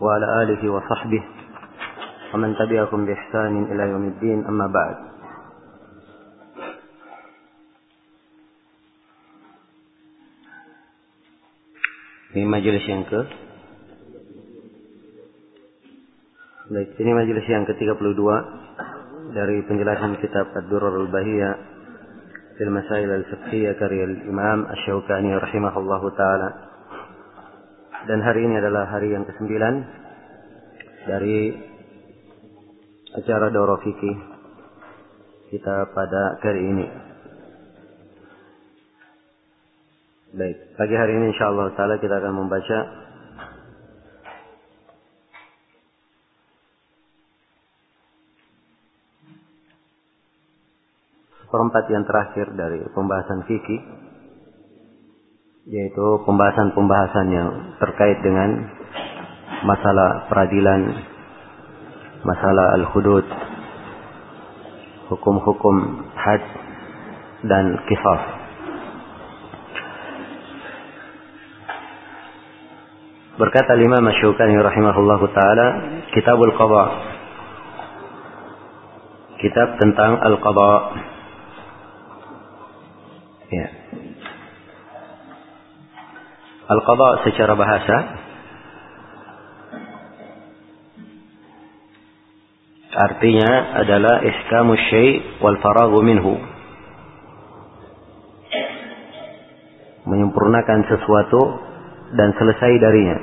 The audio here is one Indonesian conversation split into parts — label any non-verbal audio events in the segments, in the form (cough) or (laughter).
وعلى آله وصحبه ومن تبعكم بإحسان إلى يوم الدين أما بعد majelis yang ke Baik, ini majelis yang ke-32 dari penjelasan kitab Ad-Durar Al-Bahiyah fil Masail Al-Fiqhiyah karya Imam Asy-Syaukani rahimahullahu taala. Dan hari ini adalah hari yang ke-9 dari acara Doro Fikih kita pada kali ini. Baik, pagi hari ini insyaallah taala kita akan membaca seperempat yang terakhir dari pembahasan fikih yaitu pembahasan-pembahasan yang terkait dengan masalah peradilan, masalah al-hudud, hukum-hukum had dan kisah. Berkata Imam Masyukani rahimahullahu taala, Kitabul Qada. Kitab tentang al-qada. Ya. Al-qada secara bahasa artinya adalah ihkamu syai' wal faragu minhu. Menyempurnakan sesuatu dan selesai darinya.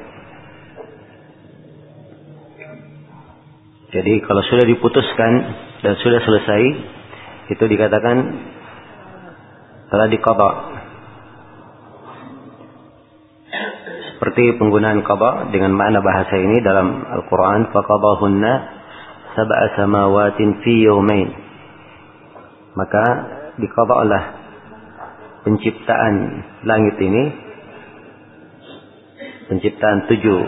Jadi kalau sudah diputuskan dan sudah selesai, itu dikatakan telah diqada. Seperti penggunaan qada dengan makna bahasa ini dalam Al-Qur'an faqadahunna sab'a samawatin fi yawmain. Maka diqada'lah penciptaan langit ini penciptaan tujuh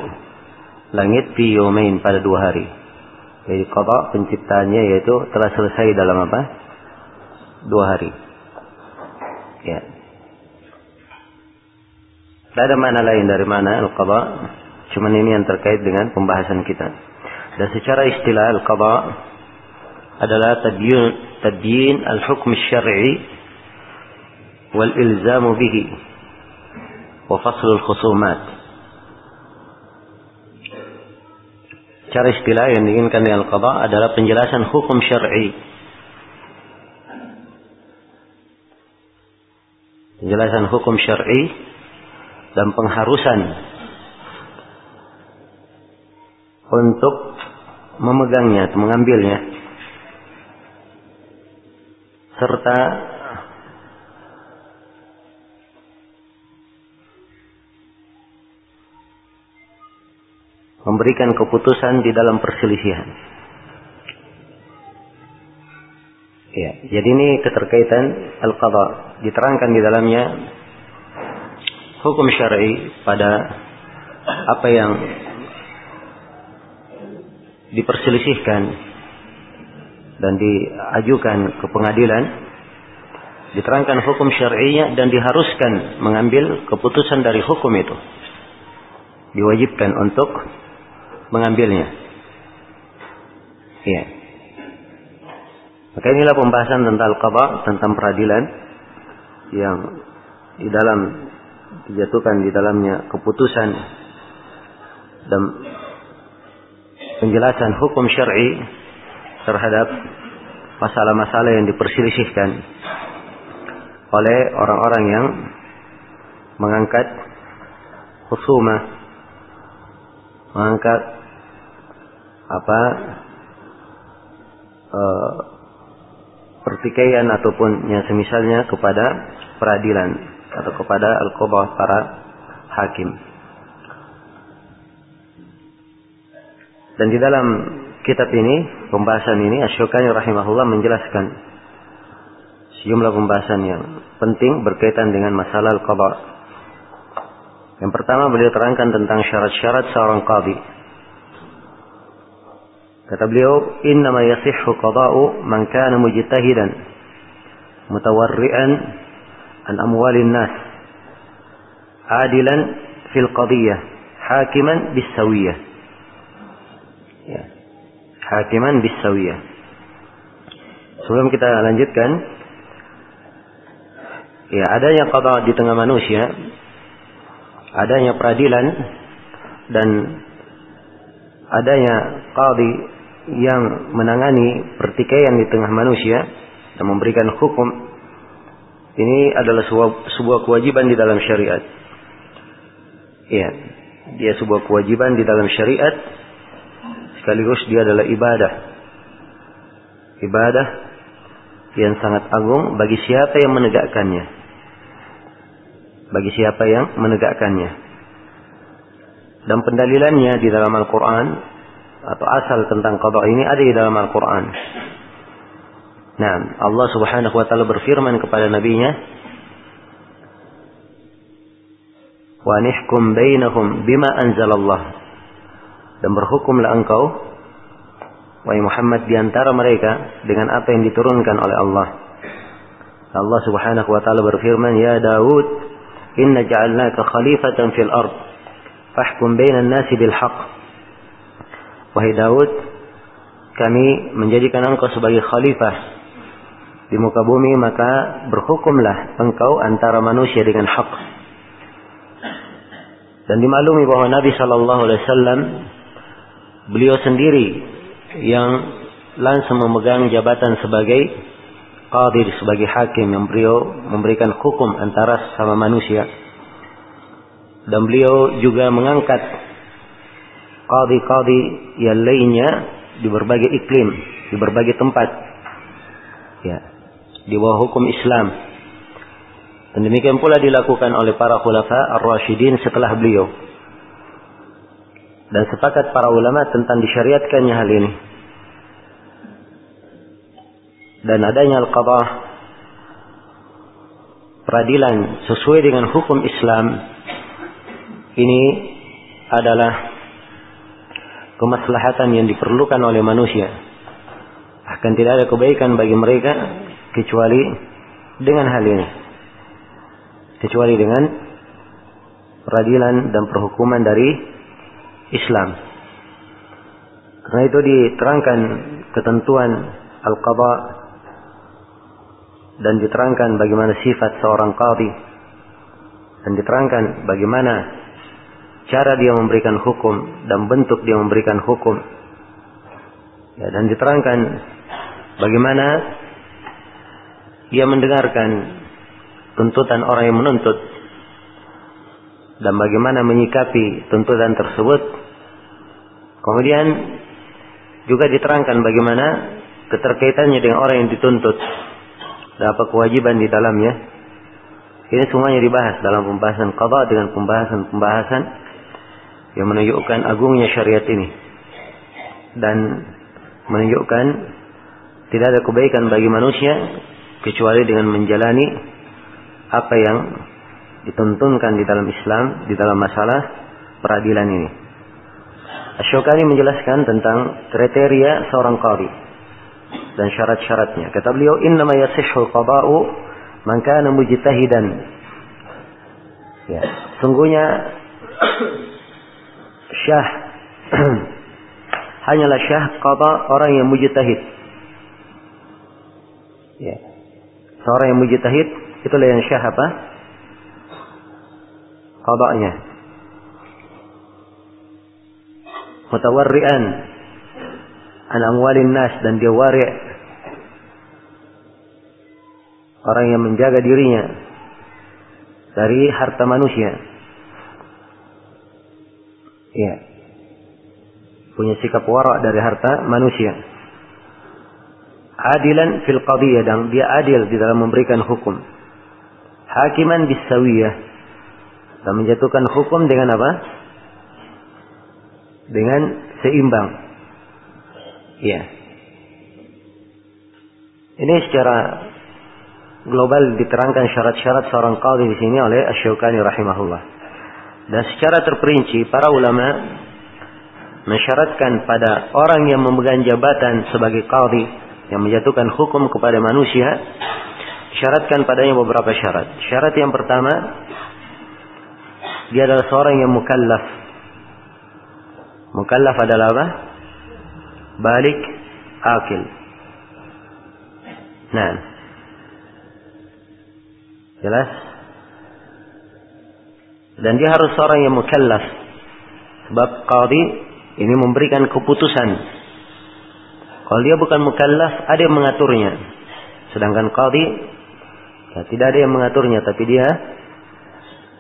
langit fi yawmain pada dua hari. Jadi qada penciptaannya yaitu telah selesai dalam apa? Dua hari. Ya. Tidak ada mana lain dari mana al-qada. Cuman ini yang terkait dengan pembahasan kita. Dan secara istilah al-qada adalah tadyin, tadyin al-hukm syar'i wal ilzamu bihi wa fasl al-khusumat. Cara istilah yang diinginkan dengan al-qada adalah penjelasan hukum syar'i penjelasan hukum syar'i dan pengharusan untuk memegangnya mengambilnya serta memberikan keputusan di dalam perselisihan. Ya, jadi ini keterkaitan al-qada diterangkan di dalamnya hukum syar'i pada apa yang diperselisihkan dan diajukan ke pengadilan diterangkan hukum syar'inya dan diharuskan mengambil keputusan dari hukum itu diwajibkan untuk mengambilnya. Iya. Maka inilah pembahasan tentang al-qada tentang peradilan yang di dalam dijatuhkan di dalamnya keputusan dan penjelasan hukum syar'i terhadap masalah-masalah yang diperselisihkan oleh orang-orang yang mengangkat khusumah mengangkat apa uh, pertikaian ataupun yang semisalnya kepada peradilan atau kepada al-qadha para hakim. Dan di dalam kitab ini, pembahasan ini Asyukani rahimahullah menjelaskan sejumlah pembahasan yang penting berkaitan dengan masalah al-qadha. Yang pertama beliau terangkan tentang syarat-syarat seorang qadi. Kata beliau, "Innama yasihhu qada'u man kana mujtahidan mutawarri'an an amwalin nas adilan fil qadiyah hakiman bisawiyah." Hakiman bisawiyah. Sebelum kita lanjutkan, ya adanya qada di tengah manusia, adanya peradilan dan adanya qadi yang menangani pertikaian di tengah manusia dan memberikan hukum ini adalah sebuah, sebuah kewajiban di dalam syariat. Ya, dia sebuah kewajiban di dalam syariat sekaligus dia adalah ibadah. Ibadah yang sangat agung bagi siapa yang menegakkannya. Bagi siapa yang menegakkannya. Dan pendalilannya di dalam Al-Quran atau asal tentang qada ini ada di dalam Al-Quran. Nah, Allah Subhanahu wa taala berfirman kepada nabinya, "Wa nihkum bainahum bima anzalallah." Dan berhukumlah engkau wahai Muhammad di antara mereka dengan apa yang diturunkan oleh Allah. Allah Subhanahu wa taala berfirman, "Ya Daud, inna ja'alnaka khalifatan fil ard, fahkum bainan nasi bil haqq." Wahai Daud, kami menjadikan engkau sebagai khalifah di muka bumi, maka berhukumlah engkau antara manusia dengan hak. Dan dimaklumi bahwa Nabi Shallallahu Alaihi Wasallam beliau sendiri yang langsung memegang jabatan sebagai qadir sebagai hakim yang beliau memberikan hukum antara sama manusia dan beliau juga mengangkat qadi-qadi yang lainnya di berbagai iklim, di berbagai tempat. Ya, di bawah hukum Islam. Dan demikian pula dilakukan oleh para khulafa ar-rasyidin setelah beliau. Dan sepakat para ulama tentang disyariatkannya hal ini. Dan adanya al-qadah peradilan sesuai dengan hukum Islam ini adalah kemaslahatan yang diperlukan oleh manusia. Akan tidak ada kebaikan bagi mereka kecuali dengan hal ini. Kecuali dengan peradilan dan perhukuman dari Islam. Karena itu diterangkan ketentuan al-qada dan diterangkan bagaimana sifat seorang qadi dan diterangkan bagaimana cara dia memberikan hukum dan bentuk dia memberikan hukum. Ya, dan diterangkan bagaimana dia mendengarkan tuntutan orang yang menuntut dan bagaimana menyikapi tuntutan tersebut. Kemudian juga diterangkan bagaimana keterkaitannya dengan orang yang dituntut dan apa kewajiban di dalamnya. Ini semuanya dibahas dalam pembahasan qada dengan pembahasan-pembahasan yang menunjukkan agungnya syariat ini dan menunjukkan tidak ada kebaikan bagi manusia kecuali dengan menjalani apa yang dituntunkan di dalam Islam di dalam masalah peradilan ini. Asyokani menjelaskan tentang kriteria seorang qadi dan syarat-syaratnya. Kata beliau, "Innama yasihhu qada'u man kana mujtahidan." Ya, sungguhnya syah (clears throat) hanyalah syah qada orang yang mujtahid. Ya. Seorang yang mujtahid itulah yang syah apa? Qadanya. Mutawarri'an an amwalin nas dan dia wari' orang yang menjaga dirinya dari harta manusia. Ya. Punya sikap warak dari harta manusia. Adilan fil qadiyah dan dia adil di dalam memberikan hukum. Hakiman bisawiyah. Dan menjatuhkan hukum dengan apa? Dengan seimbang. Ya. Ini secara global diterangkan syarat-syarat seorang qadhi di sini oleh Asy-Syaukani rahimahullah. Dan secara terperinci para ulama mensyaratkan pada orang yang memegang jabatan sebagai qadhi yang menjatuhkan hukum kepada manusia syaratkan padanya beberapa syarat. Syarat yang pertama dia adalah seorang yang mukallaf. Mukallaf adalah apa? balik, akil. Nah. Jelas? Dan dia harus seorang yang mukallaf. Sebab qadi ini memberikan keputusan. Kalau dia bukan mukallaf, ada yang mengaturnya. Sedangkan qadi ya, tidak ada yang mengaturnya, tapi dia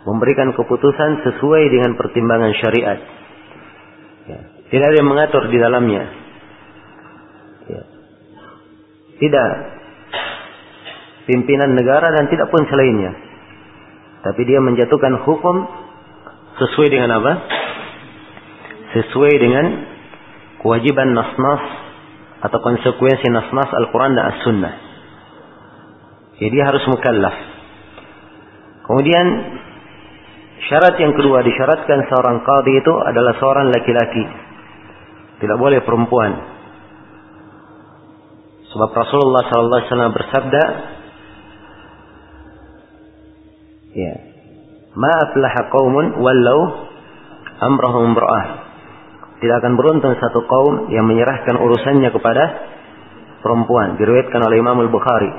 memberikan keputusan sesuai dengan pertimbangan syariat. Ya. Tidak ada yang mengatur di dalamnya. Ya. Tidak pimpinan negara dan tidak pun selainnya. Tapi dia menjatuhkan hukum sesuai dengan apa? Sesuai dengan kewajiban nas-nas atau konsekuensi nas-nas Al-Quran dan As-Sunnah. Jadi harus mukallaf. Kemudian syarat yang kedua disyaratkan seorang qadi itu adalah seorang laki-laki. Tidak boleh perempuan. Sebab Rasulullah SAW bersabda, Ya. Ma aflaha qaumun wallau amrahum imra'ah. Tidak akan beruntung satu kaum yang menyerahkan urusannya kepada perempuan. Diriwayatkan oleh Imam Al-Bukhari.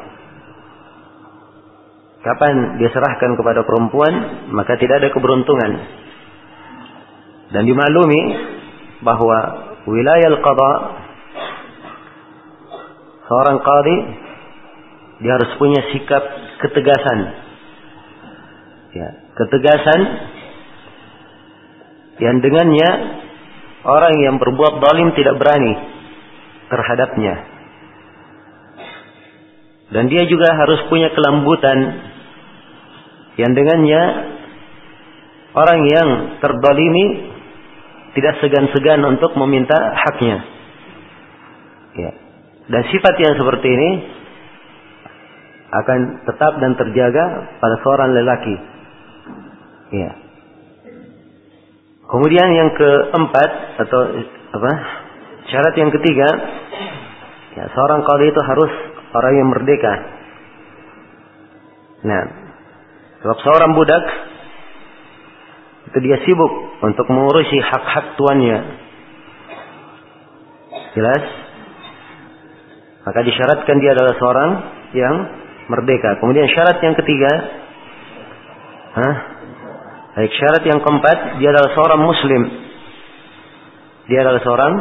Kapan dia serahkan kepada perempuan, maka tidak ada keberuntungan. Dan dimaklumi bahwa wilayah al-qada seorang qadi dia harus punya sikap ketegasan ya, ketegasan yang dengannya orang yang berbuat zalim tidak berani terhadapnya. Dan dia juga harus punya kelembutan yang dengannya orang yang terdolimi tidak segan-segan untuk meminta haknya. Ya. Dan sifat yang seperti ini akan tetap dan terjaga pada seorang lelaki Ya. Kemudian yang keempat atau apa? Syarat yang ketiga, ya, seorang qadi itu harus orang yang merdeka. Nah, sebab seorang budak itu dia sibuk untuk mengurusi hak-hak tuannya. Jelas? Maka disyaratkan dia adalah seorang yang merdeka. Kemudian syarat yang ketiga, hah? Baik syarat yang keempat, dia adalah seorang muslim. Dia adalah seorang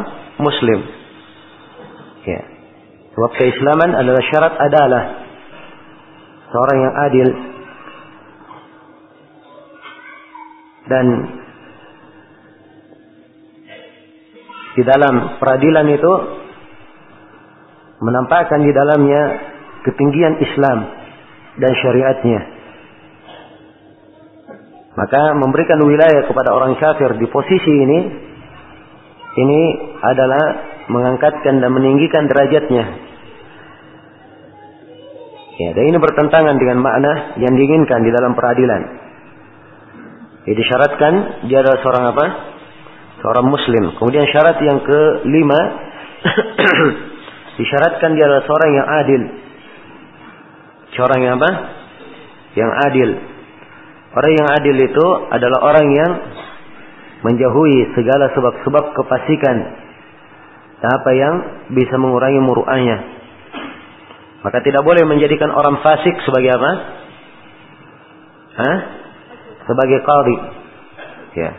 muslim. Ya. Sebab keislaman adalah syarat adalah seorang yang adil dan di dalam peradilan itu menampakkan di dalamnya ketinggian Islam dan syariatnya. Maka memberikan wilayah kepada orang kafir di posisi ini ini adalah mengangkatkan dan meninggikan derajatnya. Ya, dan ini bertentangan dengan makna yang diinginkan di dalam peradilan. Jadi disyaratkan dia adalah seorang apa? Seorang muslim. Kemudian syarat yang kelima (coughs) disyaratkan dia adalah seorang yang adil. Seorang yang apa? Yang adil. Orang yang adil itu adalah orang yang menjauhi segala sebab-sebab kefasikan dan apa yang bisa mengurangi muruahnya. Maka tidak boleh menjadikan orang fasik sebagai apa? Hah? Sebagai qadi. Ya.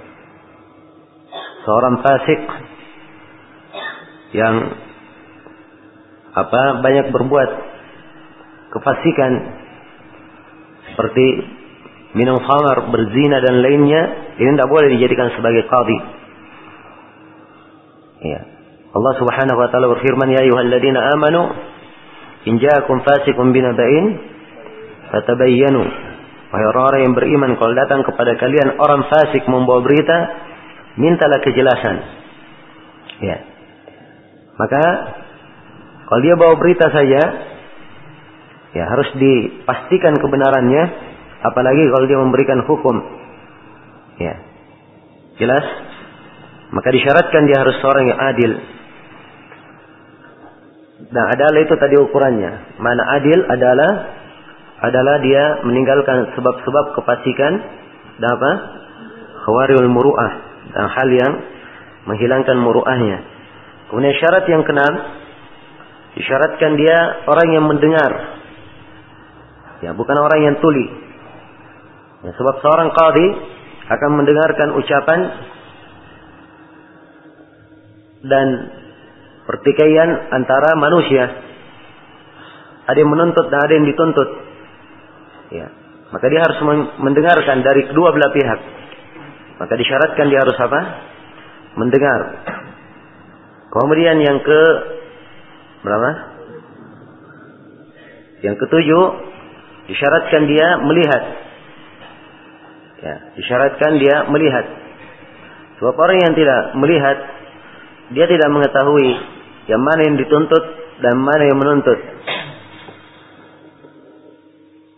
Seorang fasik yang apa banyak berbuat kefasikan seperti minum khamar, berzina dan lainnya, ini tidak boleh dijadikan sebagai qadi. Ya. Allah Subhanahu wa taala berfirman, "Ya ayyuhalladzina amanu, in ja'akum fasiqun binaba'in fatabayyanu." Wahai orang-orang yang beriman, kalau datang kepada kalian orang fasik membawa berita, mintalah kejelasan. Ya. Maka kalau dia bawa berita saja, ya harus dipastikan kebenarannya Apalagi kalau dia memberikan hukum. Ya. Jelas? Maka disyaratkan dia harus seorang yang adil. Nah, adalah itu tadi ukurannya. Mana adil adalah adalah dia meninggalkan sebab-sebab kepasikan dan apa? Khawarul muru'ah dan hal yang menghilangkan muru'ahnya. Kemudian syarat yang keenam, disyaratkan dia orang yang mendengar. Ya, bukan orang yang tuli. Ya, sebab seorang qadhi akan mendengarkan ucapan dan pertikaian antara manusia. Ada yang menuntut dan ada yang dituntut. Ya. Maka dia harus mendengarkan dari kedua belah pihak. Maka disyaratkan dia harus apa? Mendengar. Kemudian yang ke berapa? Yang ketujuh disyaratkan dia melihat. Ya, disyaratkan dia melihat. Sebab orang yang tidak melihat dia tidak mengetahui yang mana yang dituntut dan mana yang menuntut.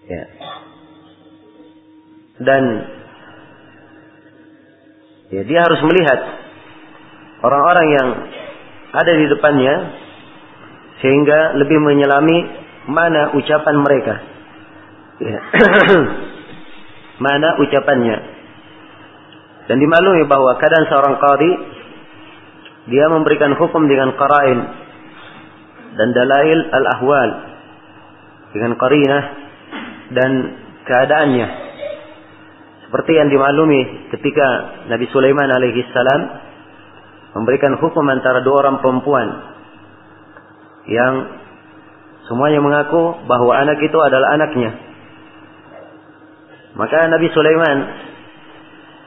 Ya. Dan ya dia harus melihat orang-orang yang ada di depannya sehingga lebih menyelami mana ucapan mereka. Ya. (clears throat) mana ucapannya. Dan dimaklumi bahwa keadaan seorang qadi dia memberikan hukum dengan qarain dan dalail al-ahwal dengan qarinah dan keadaannya seperti yang dimaklumi ketika Nabi Sulaiman alaihi salam memberikan hukum antara dua orang perempuan yang semuanya mengaku bahwa anak itu adalah anaknya. Maka Nabi Sulaiman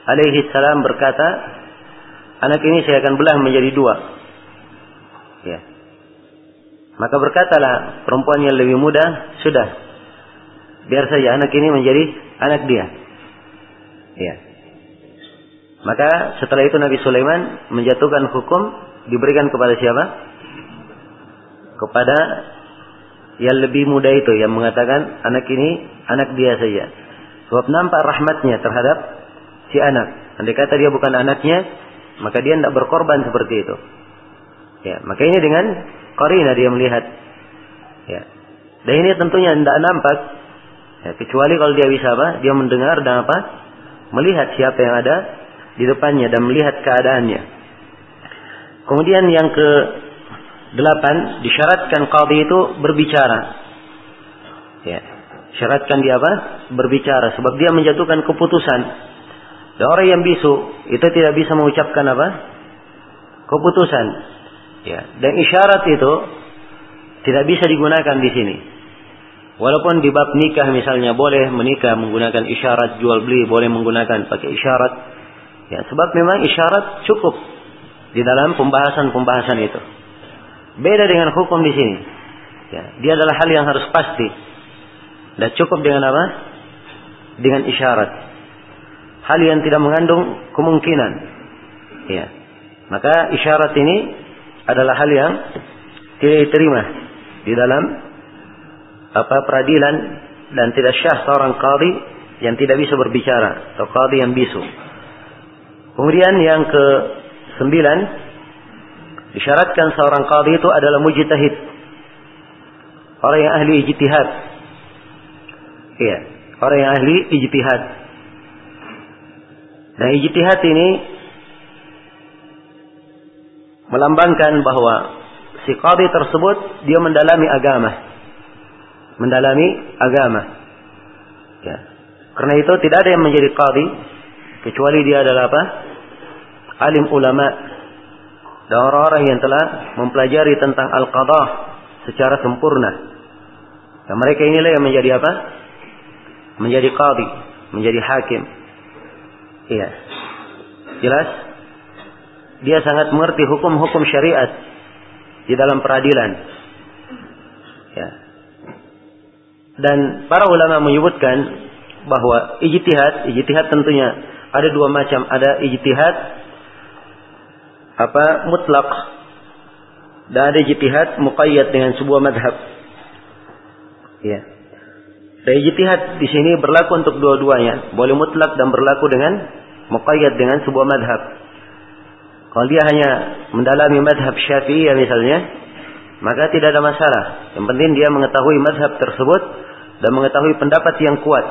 alaihi salam berkata, anak ini saya akan belah menjadi dua. Ya. Maka berkatalah perempuan yang lebih muda, sudah. Biar saja anak ini menjadi anak dia. Ya. Maka setelah itu Nabi Sulaiman menjatuhkan hukum diberikan kepada siapa? Kepada yang lebih muda itu yang mengatakan anak ini anak dia saja. Sebab nampak rahmatnya terhadap si anak. Andai kata dia bukan anaknya, maka dia tidak berkorban seperti itu. Ya, maka ini dengan korina dia melihat. Ya. Dan ini tentunya tidak nampak. Ya, kecuali kalau dia bisa apa? Dia mendengar dan apa? Melihat siapa yang ada di depannya dan melihat keadaannya. Kemudian yang ke delapan disyaratkan qadhi itu berbicara. Ya, syaratkan dia apa? Berbicara sebab dia menjatuhkan keputusan. Dan orang yang bisu itu tidak bisa mengucapkan apa? Keputusan. Ya, dan isyarat itu tidak bisa digunakan di sini. Walaupun di bab nikah misalnya boleh menikah menggunakan isyarat jual beli boleh menggunakan pakai isyarat Ya, sebab memang isyarat cukup di dalam pembahasan-pembahasan itu. Beda dengan hukum di sini. Ya, dia adalah hal yang harus pasti. Dan cukup dengan apa? Dengan isyarat. Hal yang tidak mengandung kemungkinan. Ya. Maka isyarat ini adalah hal yang tidak diterima di dalam apa peradilan dan tidak syah seorang qadhi yang tidak bisa berbicara atau qadhi yang bisu. Kemudian yang ke sembilan disyaratkan seorang qadhi itu adalah mujtahid. Orang yang ahli ijtihad. Iya, orang yang ahli ijtihad. Nah, ijtihad ini melambangkan bahwa si qadhi tersebut dia mendalami agama. Mendalami agama. Ya. Karena itu tidak ada yang menjadi qadhi kecuali dia adalah apa? Alim ulama dan orang-orang yang telah mempelajari tentang al-qadha secara sempurna. Dan mereka inilah yang menjadi apa? Menjadi qadhi, menjadi hakim. Iya. Jelas? Dia sangat mengerti hukum-hukum syariat di dalam peradilan. Ya. Dan para ulama menyebutkan bahwa ijtihad, ijtihad tentunya ada dua macam, ada ijtihad apa mutlak dan ada ijtihad muqayyad dengan sebuah madhab. Ya. Dan ijtihad di sini berlaku untuk dua-duanya, boleh mutlak dan berlaku dengan muqayyad dengan sebuah madhab. Kalau dia hanya mendalami madhab syafi'i misalnya, maka tidak ada masalah. Yang penting dia mengetahui madhab tersebut dan mengetahui pendapat yang kuat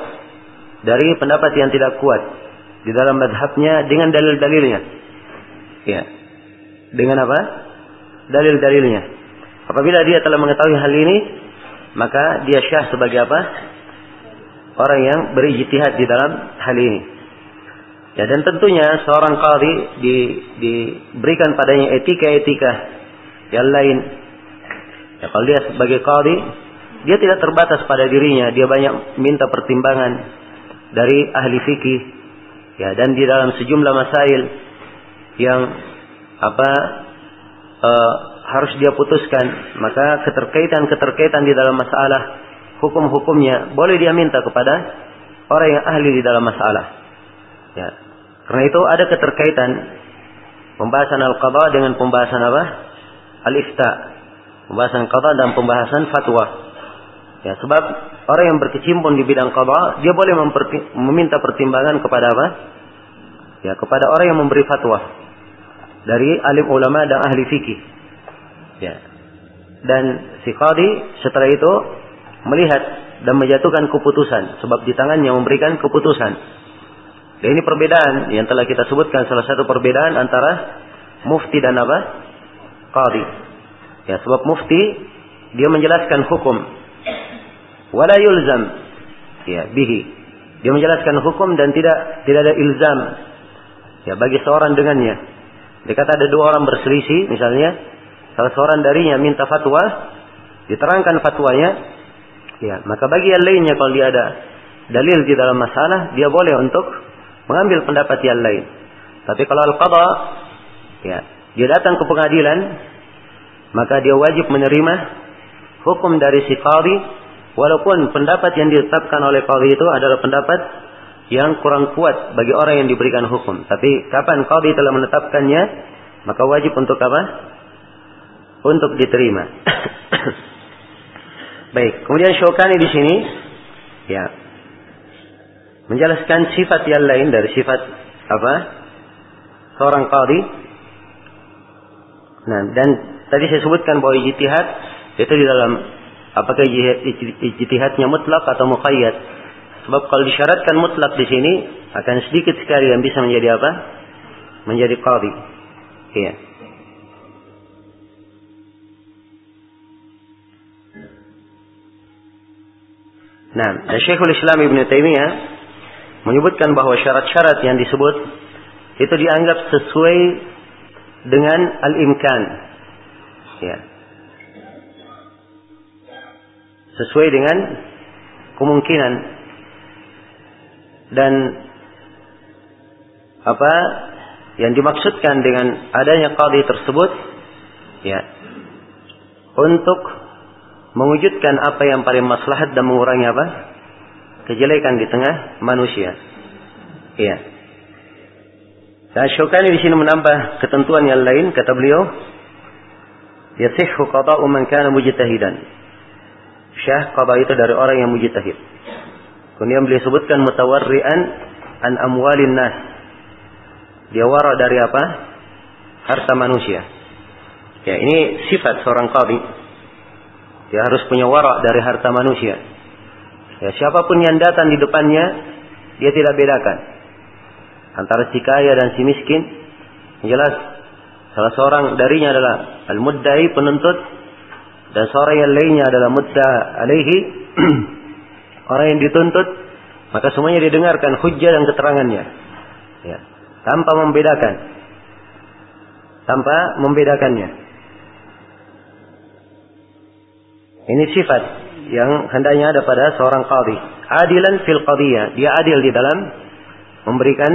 dari pendapat yang tidak kuat di dalam madhabnya dengan dalil-dalilnya. Ya. Dengan apa? dalil-dalilnya. Apabila dia telah mengetahui hal ini, maka dia syah sebagai apa? Orang yang berijtihad di dalam hal ini. Ya, dan tentunya seorang qadhi di, diberikan padanya etika-etika yang lain. Ya, kalau dia sebagai qadhi, dia tidak terbatas pada dirinya, dia banyak minta pertimbangan dari ahli fikih. Ya, dan di dalam sejumlah masail yang apa uh, harus dia putuskan, maka keterkaitan-keterkaitan di dalam masalah hukum-hukumnya boleh dia minta kepada orang yang ahli di dalam masalah. Ya. Karena itu ada keterkaitan pembahasan al-qadha dengan pembahasan apa? Al-ifta. Pembahasan qadha dan pembahasan fatwa. Ya, sebab orang yang berkecimpung di bidang qadha, dia boleh meminta pertimbangan kepada apa? Ya, kepada orang yang memberi fatwa dari alim ulama dan ahli fikih. Ya. Dan si qadi setelah itu melihat dan menjatuhkan keputusan sebab di tangannya memberikan keputusan. Dan ini perbedaan yang telah kita sebutkan salah satu perbedaan antara mufti dan apa? Qadi. Ya, sebab mufti dia menjelaskan hukum. Wala yulzam ya bihi. Dia menjelaskan hukum dan tidak tidak ada ilzam ya bagi seorang dengannya. Dia kata ada dua orang berselisih misalnya, salah seorang darinya minta fatwa, diterangkan fatwanya, ya maka bagi yang lainnya kalau dia ada dalil di dalam masalah, dia boleh untuk mengambil pendapat yang lain. Tapi kalau al-qadha, ya dia datang ke pengadilan, maka dia wajib menerima hukum dari si qadhi, walaupun pendapat yang ditetapkan oleh qadhi itu adalah pendapat yang kurang kuat bagi orang yang diberikan hukum. Tapi kapan qadhi telah menetapkannya, maka wajib untuk apa? Untuk diterima. (coughs) Baik, kemudian Syukani di sini ya menjelaskan sifat yang lain dari sifat apa? Seorang qadhi. Nah, dan tadi saya sebutkan bahwa ijtihad itu di dalam apakah ijtihadnya mutlak atau muqayyad. Sebab kalau disyaratkan mutlak di sini akan sedikit sekali yang bisa menjadi apa? Menjadi qadhi. Iya. Nah, dan Syekhul Islam Ibn Taimiyah menyebutkan bahwa syarat-syarat yang disebut itu dianggap sesuai dengan al-imkan. Ya. Sesuai dengan kemungkinan dan apa yang dimaksudkan dengan adanya qadhi tersebut ya untuk mewujudkan apa yang paling maslahat dan mengurangi apa kejelekan di tengah manusia iya dan Syukani di sini menambah ketentuan yang lain kata beliau yasihhu qada'u man kana mujtahidan syah qada itu dari orang yang mujtahid Kemudian beliau sebutkan mutawarri'an an amwalin nas. Dia wara dari apa? Harta manusia. Ya, ini sifat seorang qadhi. Dia harus punya wara dari harta manusia. Ya, siapa pun yang datang di depannya, dia tidak bedakan antara si kaya dan si miskin. Jelas salah seorang darinya adalah al-muddai penuntut dan seorang yang lainnya adalah mudda alaihi (clears throat) orang yang dituntut, maka semuanya didengarkan hujah dan keterangannya. Ya. Tanpa membedakan. Tanpa membedakannya. Ini sifat yang hendaknya ada pada seorang qadhi. Adilan fil qadiyah. Dia adil di dalam memberikan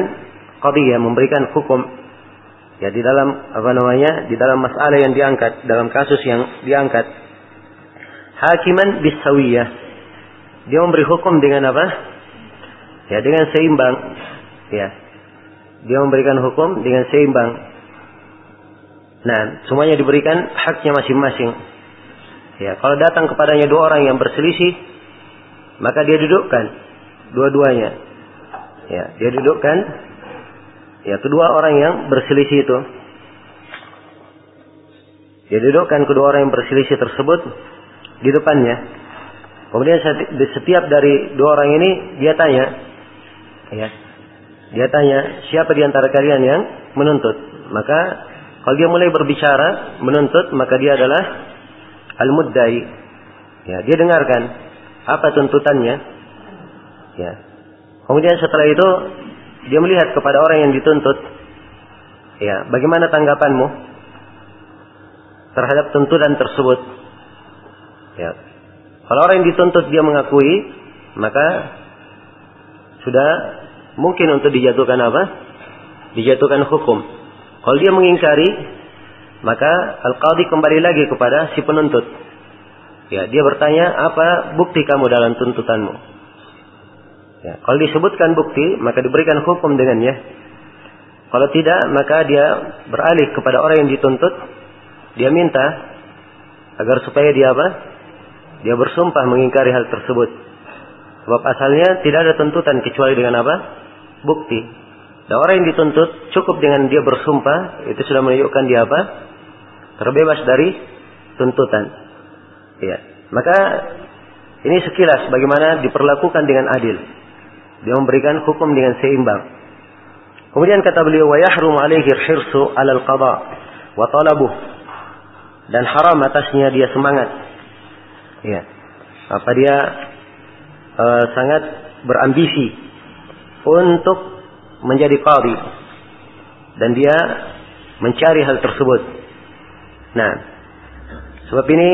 qadiyah, memberikan hukum. Ya di dalam apa namanya? Di dalam masalah yang diangkat, dalam kasus yang diangkat. Hakiman bisawiyah dia memberi hukum dengan apa? Ya, dengan seimbang. Ya. Dia memberikan hukum dengan seimbang. Nah, semuanya diberikan haknya masing-masing. Ya, kalau datang kepadanya dua orang yang berselisih, maka dia dudukkan dua-duanya. Ya, dia dudukkan ya kedua orang yang berselisih itu. Dia dudukkan kedua orang yang berselisih tersebut di depannya. Kemudian setiap dari dua orang ini dia tanya, ya, dia tanya siapa di antara kalian yang menuntut. Maka Kalau dia mulai berbicara, menuntut, maka dia adalah al-muddai. Ya, dia dengarkan apa tuntutannya. Ya. Kemudian setelah itu dia melihat kepada orang yang dituntut. Ya, bagaimana tanggapanmu terhadap tuntutan tersebut? Ya. Kalau orang yang dituntut dia mengakui, maka sudah mungkin untuk dijatuhkan apa? Dijatuhkan hukum. Kalau dia mengingkari, maka al-qadhi kembali lagi kepada si penuntut. Ya, dia bertanya, apa bukti kamu dalam tuntutanmu? Ya, kalau disebutkan bukti, maka diberikan hukum dengannya. Kalau tidak, maka dia beralih kepada orang yang dituntut. Dia minta agar supaya dia apa? Dia bersumpah mengingkari hal tersebut. Sebab asalnya tidak ada tuntutan kecuali dengan apa? Bukti. Dan orang yang dituntut cukup dengan dia bersumpah itu sudah menunjukkan dia apa? Terbebas dari tuntutan. Ya. Maka ini sekilas bagaimana diperlakukan dengan adil. Dia memberikan hukum dengan seimbang. Kemudian kata beliau wa yahrum alaihi hirsu alal qada wa talabuh dan haram atasnya dia semangat. Ya. Apa dia uh, sangat berambisi untuk menjadi qadi dan dia mencari hal tersebut. Nah, sebab ini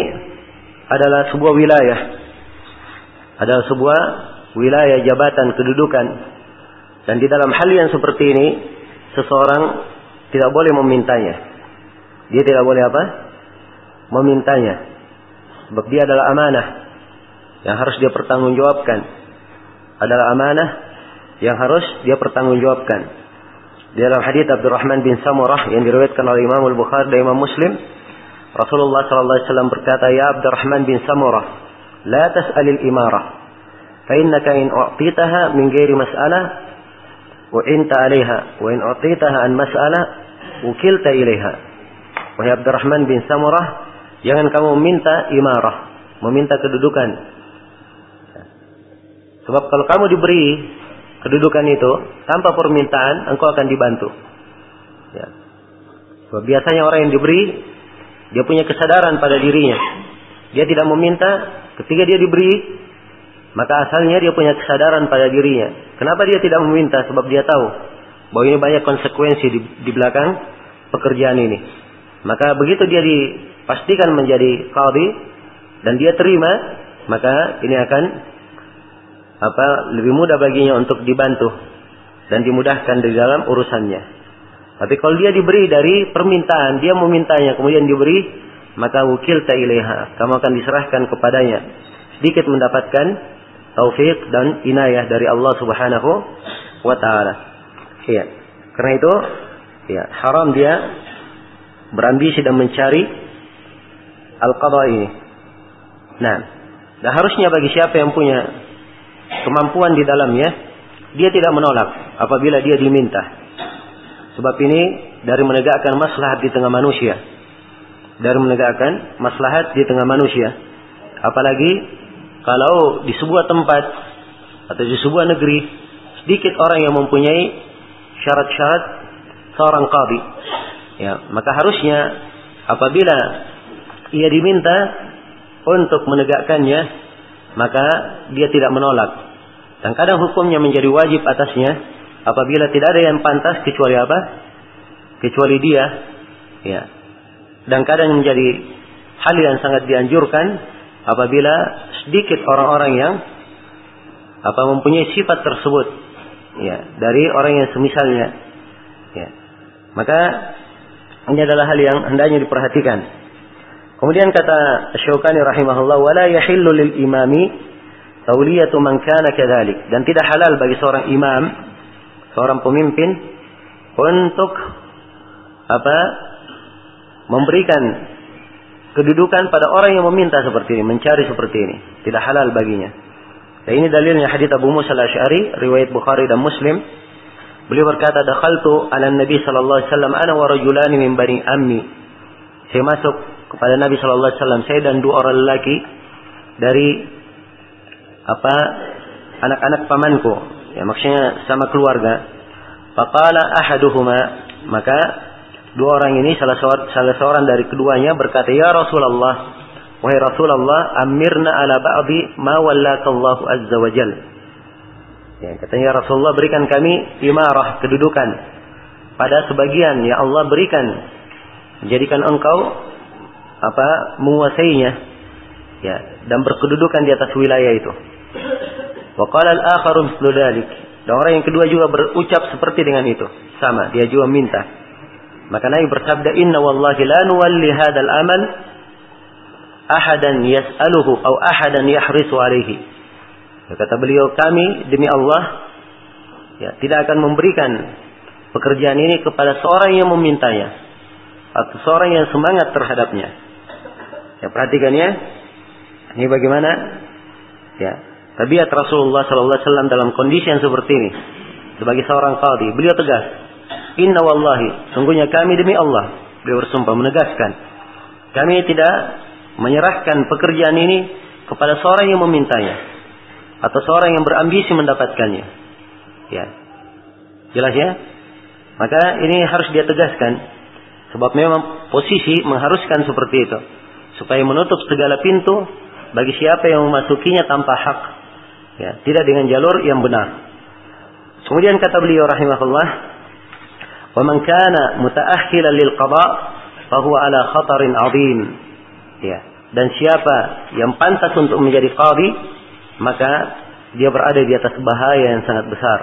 adalah sebuah wilayah, adalah sebuah wilayah jabatan kedudukan dan di dalam hal yang seperti ini seseorang tidak boleh memintanya. Dia tidak boleh apa? Memintanya. Sebab dia adalah amanah yang harus dia pertanggungjawabkan. Adalah amanah yang harus dia pertanggungjawabkan. Di dalam hadis Abdurrahman bin Samurah yang diriwayatkan oleh Imam Al-Bukhari dan Imam Muslim, Rasulullah sallallahu alaihi wasallam berkata, "Ya Abdurrahman bin Samurah, la tas'alil imarah, fa innaka in u'titaha min ghairi mas'alah u'inta 'alaiha, wa in u'titaha an mas'alah ukilta ilaiha." Wahai Abdurrahman bin Samurah, jangan kamu meminta imarah, meminta kedudukan. Sebab kalau kamu diberi kedudukan itu tanpa permintaan engkau akan dibantu. Ya. So, biasanya orang yang diberi dia punya kesadaran pada dirinya. Dia tidak meminta ketika dia diberi maka asalnya dia punya kesadaran pada dirinya. Kenapa dia tidak meminta? Sebab dia tahu bahwa ini banyak konsekuensi di, di belakang pekerjaan ini. Maka begitu dia dipastikan menjadi qadhi dan dia terima, maka ini akan apa lebih mudah baginya untuk dibantu dan dimudahkan di dalam urusannya. Tapi kalau dia diberi dari permintaan, dia memintanya kemudian diberi, maka wukil ilaiha, kamu akan diserahkan kepadanya. Sedikit mendapatkan taufik dan inayah dari Allah Subhanahu wa taala. Iya. Karena itu ya haram dia berambisi dan mencari al-qada ini. Nah, dan harusnya bagi siapa yang punya kemampuan di dalamnya, dia tidak menolak apabila dia diminta. Sebab ini dari menegakkan maslahat di tengah manusia. Dari menegakkan maslahat di tengah manusia. Apalagi kalau di sebuah tempat atau di sebuah negeri sedikit orang yang mempunyai syarat-syarat seorang qadi. Ya, maka harusnya apabila ia diminta untuk menegakkannya, maka dia tidak menolak. Dan kadang hukumnya menjadi wajib atasnya apabila tidak ada yang pantas kecuali apa? Kecuali dia. Ya. Dan kadang menjadi hal yang sangat dianjurkan apabila sedikit orang-orang yang apa mempunyai sifat tersebut ya dari orang yang semisalnya ya maka ini adalah hal yang hendaknya diperhatikan kemudian kata Syaukani rahimahullah wala yahillu lil imami tauliyatu man kana kadzalik dan tidak halal bagi seorang imam seorang pemimpin untuk apa memberikan kedudukan pada orang yang meminta seperti ini mencari seperti ini. Tidak halal baginya. Dan ini dalilnya hadits Abu Musa al-Asy'ari riwayat Bukhari dan Muslim. Beliau berkata dakhaltu ala Nabi sallallahu alaihi wasallam ana wa rajulani min bani ammi. Saya masuk kepada Nabi sallallahu alaihi wasallam saya dan dua orang lelaki dari apa anak-anak pamanku ya maksudnya sama keluarga faqala ahaduhuma maka Dua orang ini salah seorang, salah seorang dari keduanya berkata, "Ya Rasulullah, wahai Rasulullah, amirna ala ba'di ma wallakallahu azza wa jal." Ya, katanya ya Rasulullah berikan kami imarah kedudukan pada sebagian ya Allah berikan jadikan engkau apa menguasainya ya dan berkedudukan di atas wilayah itu. Wa qala al-akharu mislu Dan orang yang kedua juga berucap seperti dengan itu. Sama, dia juga minta. Maka Nabi bersabda, Inna wallahi la nuwalli hadal amal ahadan yas'aluhu atau ahadan yahrisu alaihi. Kata beliau, kami demi Allah ya, tidak akan memberikan pekerjaan ini kepada seorang yang memintanya atau seorang yang semangat terhadapnya. Ya, perhatikan ya. Ini bagaimana? Ya, tabiat Rasulullah sallallahu alaihi wasallam dalam kondisi yang seperti ini. Sebagai seorang qadhi, beliau tegas. Inna wallahi, sungguhnya kami demi Allah, beliau bersumpah menegaskan, kami tidak menyerahkan pekerjaan ini kepada seorang yang memintanya atau seorang yang berambisi mendapatkannya. Ya. Jelas ya? Maka ini harus dia tegaskan sebab memang posisi mengharuskan seperti itu supaya menutup segala pintu bagi siapa yang memasukinya tanpa hak Ya, tidak dengan jalur yang benar. Kemudian kata beliau rahimahullah, "Wa man kana mutaakhiran lil qada, fa huwa ala khatarin 'adzim." Ya, dan siapa yang pantas untuk menjadi qadhi, maka dia berada di atas bahaya yang sangat besar.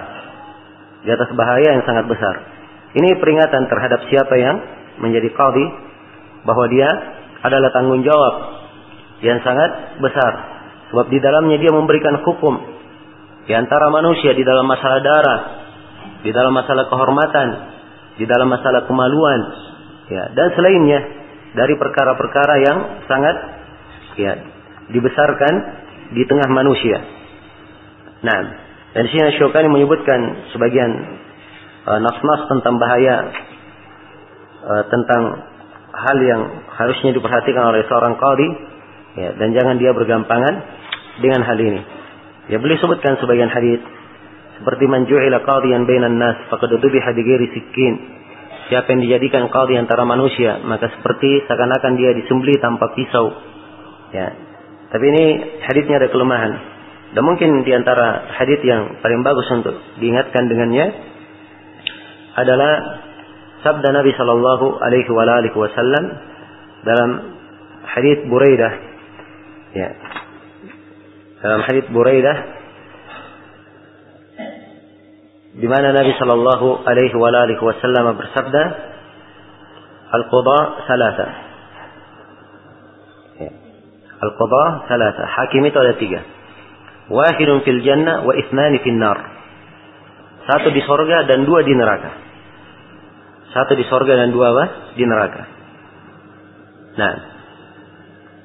Di atas bahaya yang sangat besar. Ini peringatan terhadap siapa yang menjadi qadhi bahwa dia adalah tanggung jawab yang sangat besar sebab di dalamnya dia memberikan hukum. Di antara manusia di dalam masalah darah di dalam masalah kehormatan di dalam masalah kemaluan ya dan selainnya dari perkara-perkara yang sangat ya dibesarkan di tengah manusia. Nah, dan sini Syukani menyebutkan sebagian uh, nas-nas tentang bahaya uh, tentang hal yang harusnya diperhatikan oleh seorang qadi ya dan jangan dia bergampangan dengan hal ini. Ya beliau sebutkan sebagian hadis seperti man ju'ila qadiyan bainan nas faqad dubiha bi ghairi sikkin. Siapa yang dijadikan qadhi antara manusia, maka seperti seakan-akan dia disembelih tanpa pisau. Ya. Tapi ini hadisnya ada kelemahan. Dan mungkin di antara hadis yang paling bagus untuk diingatkan dengannya adalah sabda Nabi Shallallahu Alaihi Wasallam dalam hadis Buraidah. Ya. Dalam hadis Buraidah di mana Nabi Shallallahu Alaihi Wasallam bersabda, Al-Qudha salasa. Ya. Al-Qudha salasa. Hakim itu ada tiga. Wahidun fil jannah wa ithnani fil nar. Satu di sorga dan dua di neraka. Satu di sorga dan dua apa? Di neraka. Nah,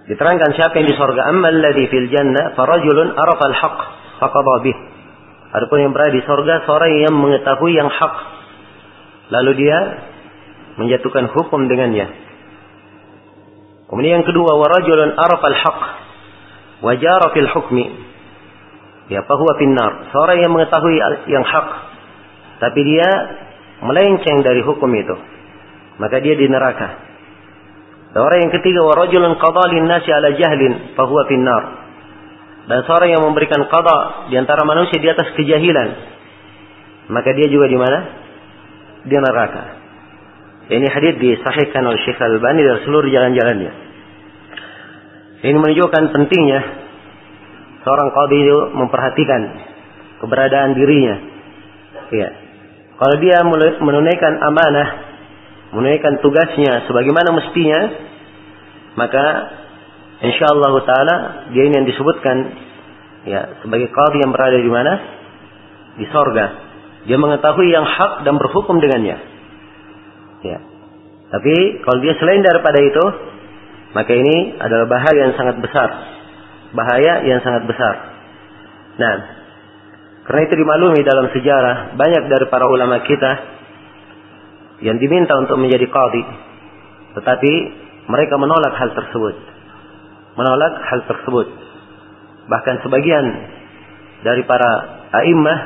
diterangkan siapa yang di sorga. Amma alladhi fil jannah farajulun arafa al-haq faqadha bih. Adapun yang berada di sorga seorang yang mengetahui yang hak. Lalu dia menjatuhkan hukum dengannya. Kemudian yang kedua, warajulun arafal haq wajara fil hukmi. Ya, fahuwa finnar. Seorang yang mengetahui yang hak tapi dia melenceng dari hukum itu. Maka dia di neraka. Orang yang ketiga, warajulun qadha nasi ala jahlin fahuwa finnar. Dan seorang yang memberikan qada di antara manusia di atas kejahilan maka dia juga di mana? Di neraka. Ini hadis disahihkan oleh Syekh Al-Albani dari seluruh jalan-jalannya. Ini menunjukkan pentingnya seorang qadi itu memperhatikan keberadaan dirinya. Ya kalau dia menunaikan amanah menunaikan tugasnya sebagaimana mestinya maka insyaallah taala dia ini yang disebutkan ya sebagai qadhi yang berada di mana? Di sorga. Dia mengetahui yang hak dan berhukum dengannya. Ya. Tapi kalau dia selain daripada itu, maka ini adalah bahaya yang sangat besar. Bahaya yang sangat besar. Nah, karena itu dimaklumi dalam sejarah banyak dari para ulama kita yang diminta untuk menjadi qadhi, tetapi mereka menolak hal tersebut menolak hal tersebut. Bahkan sebagian dari para a'immah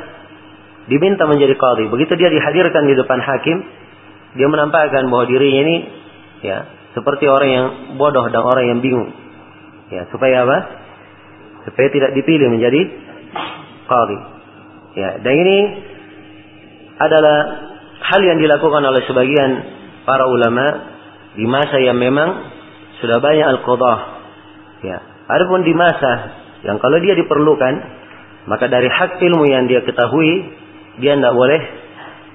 diminta menjadi qadhi. Begitu dia dihadirkan di depan hakim, dia menampakkan bahwa dirinya ini ya seperti orang yang bodoh dan orang yang bingung. Ya, supaya apa? Supaya tidak dipilih menjadi qadhi. Ya, dan ini adalah hal yang dilakukan oleh sebagian para ulama di masa yang memang sudah banyak al-qadah. Ya. Adapun di masa yang kalau dia diperlukan, maka dari hak ilmu yang dia ketahui, dia tidak boleh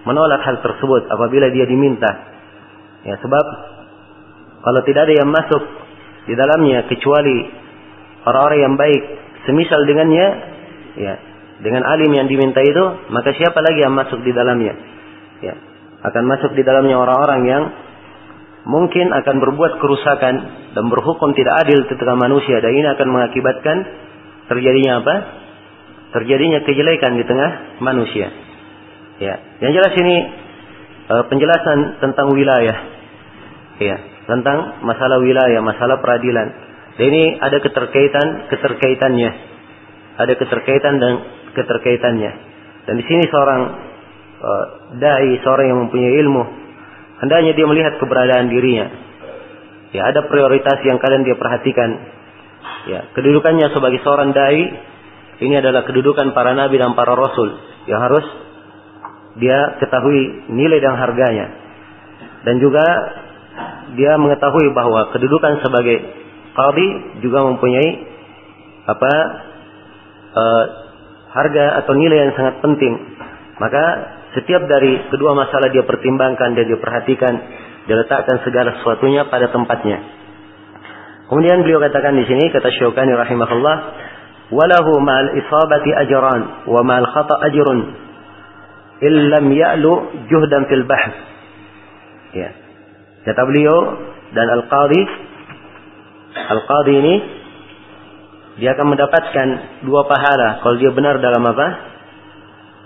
menolak hal tersebut apabila dia diminta. Ya, sebab kalau tidak ada yang masuk di dalamnya kecuali orang-orang yang baik semisal dengannya, ya, dengan alim yang diminta itu, maka siapa lagi yang masuk di dalamnya? Ya, akan masuk di dalamnya orang-orang yang mungkin akan berbuat kerusakan dan berhukum tidak adil ketika manusia dan ini akan mengakibatkan terjadinya apa? Terjadinya kejelekan di tengah manusia. Ya, yang jelas ini uh, penjelasan tentang wilayah. Ya, tentang masalah wilayah, masalah peradilan. Dan ini ada keterkaitan keterkaitannya. Ada keterkaitan dan keterkaitannya. Dan di sini seorang uh, dai, seorang yang mempunyai ilmu, hendaknya dia melihat keberadaan dirinya. Ya, ada prioritas yang kalian dia perhatikan. Ya, kedudukannya sebagai seorang dai ini adalah kedudukan para nabi dan para rasul yang harus dia ketahui nilai dan harganya. Dan juga dia mengetahui bahwa kedudukan sebagai qadhi juga mempunyai apa uh, harga atau nilai yang sangat penting. Maka setiap dari kedua masalah dia pertimbangkan dan dia perhatikan, dia letakkan segala sesuatunya pada tempatnya. Kemudian beliau katakan di sini kata Syaukani rahimahullah, "Walahu ma'al isabati ajran wa ma'al khata ajrun illam ya'lu juhdan fil bahth." Ya. Kata beliau dan al-qadhi al-qadhi ini dia akan mendapatkan dua pahala kalau dia benar dalam apa?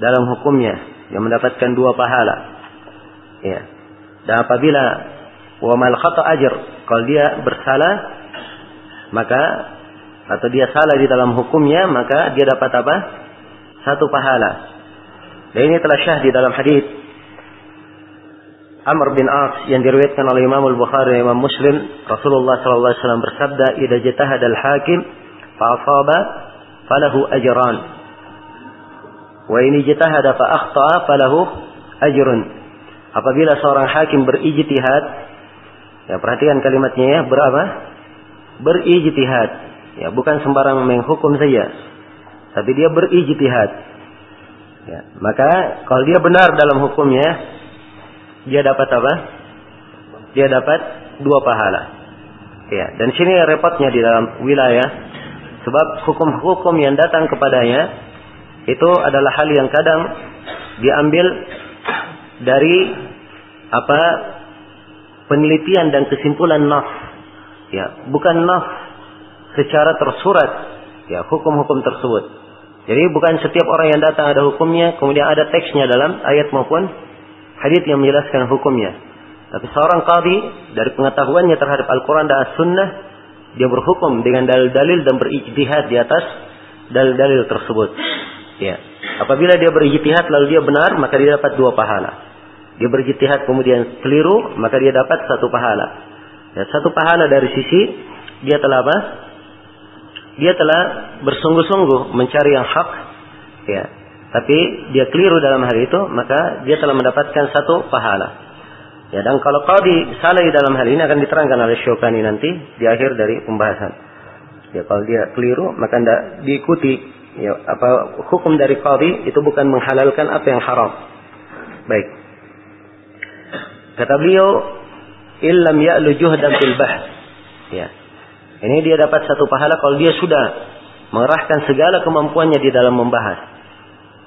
Dalam hukumnya, dia mendapatkan dua pahala. Ya. Dan apabila wa mal khata ajr, kalau dia bersalah maka atau dia salah di dalam hukumnya, maka dia dapat apa? Satu pahala. Dan ini telah syah di dalam hadis Amr bin As yang diriwayatkan oleh Imam Al-Bukhari Imam Muslim, Rasulullah sallallahu alaihi wasallam bersabda, "Idza jatahada al-hakim fa'asaba falahu ajran wa ini jitahada fa akhta'a falahu ajrun. Apabila seorang hakim berijtihad ya perhatikan kalimatnya ya berapa? Berijtihad. Ya bukan sembarang menghukum saja tapi dia berijtihad. Ya maka kalau dia benar dalam hukumnya dia dapat apa? Dia dapat dua pahala. Ya dan sini repotnya di dalam wilayah Sebab hukum-hukum yang datang kepadanya itu adalah hal yang kadang diambil dari apa penelitian dan kesimpulan naf. Ya, bukan naf secara tersurat ya hukum-hukum tersebut. Jadi bukan setiap orang yang datang ada hukumnya, kemudian ada teksnya dalam ayat maupun hadis yang menjelaskan hukumnya. Tapi seorang qadi dari pengetahuannya terhadap Al-Quran dan As-Sunnah dia berhukum dengan dalil-dalil dan berijtihad di atas dalil-dalil tersebut. Ya. Apabila dia berijtihad lalu dia benar, maka dia dapat dua pahala. Dia berijtihad kemudian keliru, maka dia dapat satu pahala. Ya, satu pahala dari sisi dia telah apa? Dia telah bersungguh-sungguh mencari yang hak. Ya. Tapi dia keliru dalam hal itu, maka dia telah mendapatkan satu pahala. Ya, dan kalau qadi salah dalam hal ini akan diterangkan oleh Syukani nanti di akhir dari pembahasan. Ya, kalau dia keliru maka tidak diikuti ya, apa hukum dari qadi itu bukan menghalalkan apa yang haram. Baik. Kata beliau, "Illam ya'lu juhdan fil bahth." Ya. Ini dia dapat satu pahala kalau dia sudah mengerahkan segala kemampuannya di dalam membahas.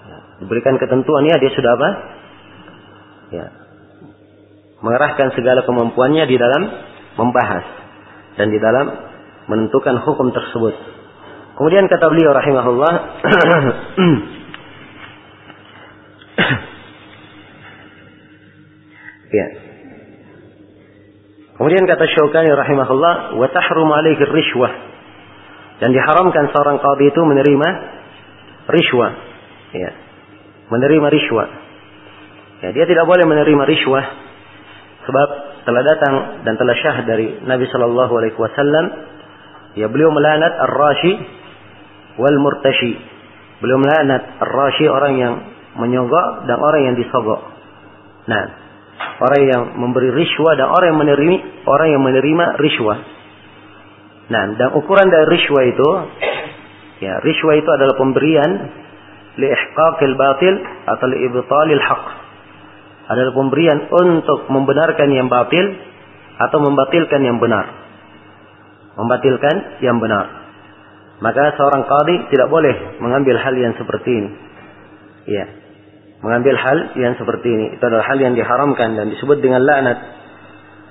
Ya. Diberikan ketentuan ya dia sudah apa? Ya, mengerahkan segala kemampuannya di dalam membahas dan di dalam menentukan hukum tersebut. Kemudian kata beliau rahimahullah (clears throat) Ya. Kemudian kata Syaukani rahimahullah, "Wa tahrum alaihi rishwah." Dan diharamkan seorang qadhi itu menerima rishwah. Ya. Menerima rishwah. Ya, dia tidak boleh menerima rishwah Sebab telah datang dan telah syah dari Nabi Shallallahu Alaihi Wasallam, ya beliau melanat ar-rashi wal murtashi. Beliau melanat ar-rashi orang yang menyogok dan orang yang disogok. Nah, orang yang memberi riswa dan orang yang menerima orang yang menerima riswa. Nah, dan ukuran dari riswa itu ya, riswa itu adalah pemberian li ihqaqil batil atau li ibtalil haqq. Adalah pemberian untuk membenarkan yang batil atau membatilkan yang benar. Membatilkan yang benar. Maka seorang qadi tidak boleh mengambil hal yang seperti ini. Ya. Mengambil hal yang seperti ini. Itu adalah hal yang diharamkan dan disebut dengan laknat.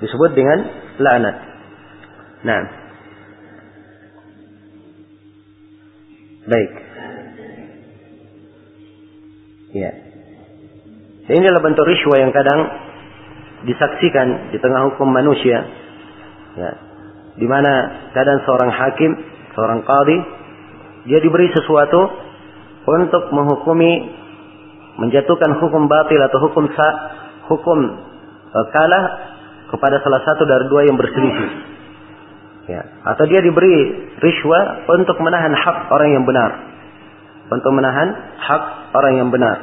Disebut dengan laknat. Nah. Baik. Ya. ini adalah bentuk riswa yang kadang disaksikan di tengah hukum manusia. Ya. Di mana kadang seorang hakim, seorang qadi, dia diberi sesuatu untuk menghukumi, menjatuhkan hukum batil atau hukum sa, hukum e, kalah kepada salah satu dari dua yang berselisih. Ya. Atau dia diberi riswa untuk menahan hak orang yang benar untuk menahan hak orang yang benar.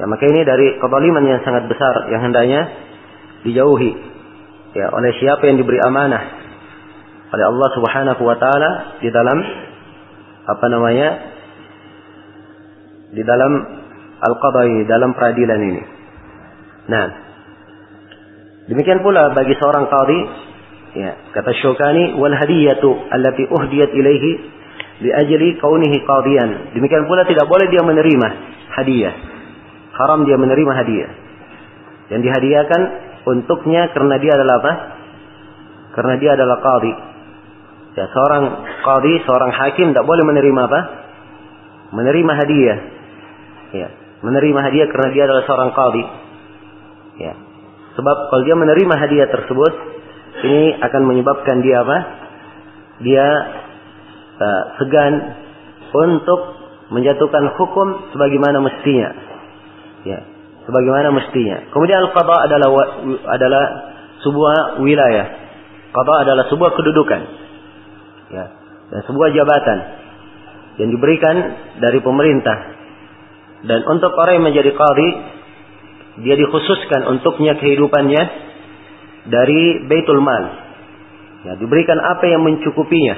Ya, maka ini dari kezaliman yang sangat besar yang hendaknya dijauhi. Ya, oleh siapa yang diberi amanah oleh Allah Subhanahu wa taala di dalam apa namanya? di dalam al-qadai, dalam peradilan ini. Nah, demikian pula bagi seorang qadi ya, kata Syukani wal hadiyatu allati uhdiyat ilaihi liajli kaunihi qadiyan. Demikian pula tidak boleh dia menerima hadiah. Haram dia menerima hadiah. Yang dihadiahkan untuknya karena dia adalah apa? Karena dia adalah qadi. Ya, seorang qadi, seorang hakim tidak boleh menerima apa? Menerima hadiah. Ya, menerima hadiah karena dia adalah seorang qadi. Ya. Sebab kalau dia menerima hadiah tersebut, ini akan menyebabkan dia apa? Dia uh, segan untuk menjatuhkan hukum sebagaimana mestinya. Ya, sebagaimana mestinya. Kemudian al-qada adalah adalah sebuah wilayah. Qada adalah sebuah kedudukan. Ya, dan sebuah jabatan yang diberikan dari pemerintah. Dan untuk orang yang menjadi qadi, dia dikhususkan untuknya kehidupannya dari Baitul Mal. Ya, diberikan apa yang mencukupinya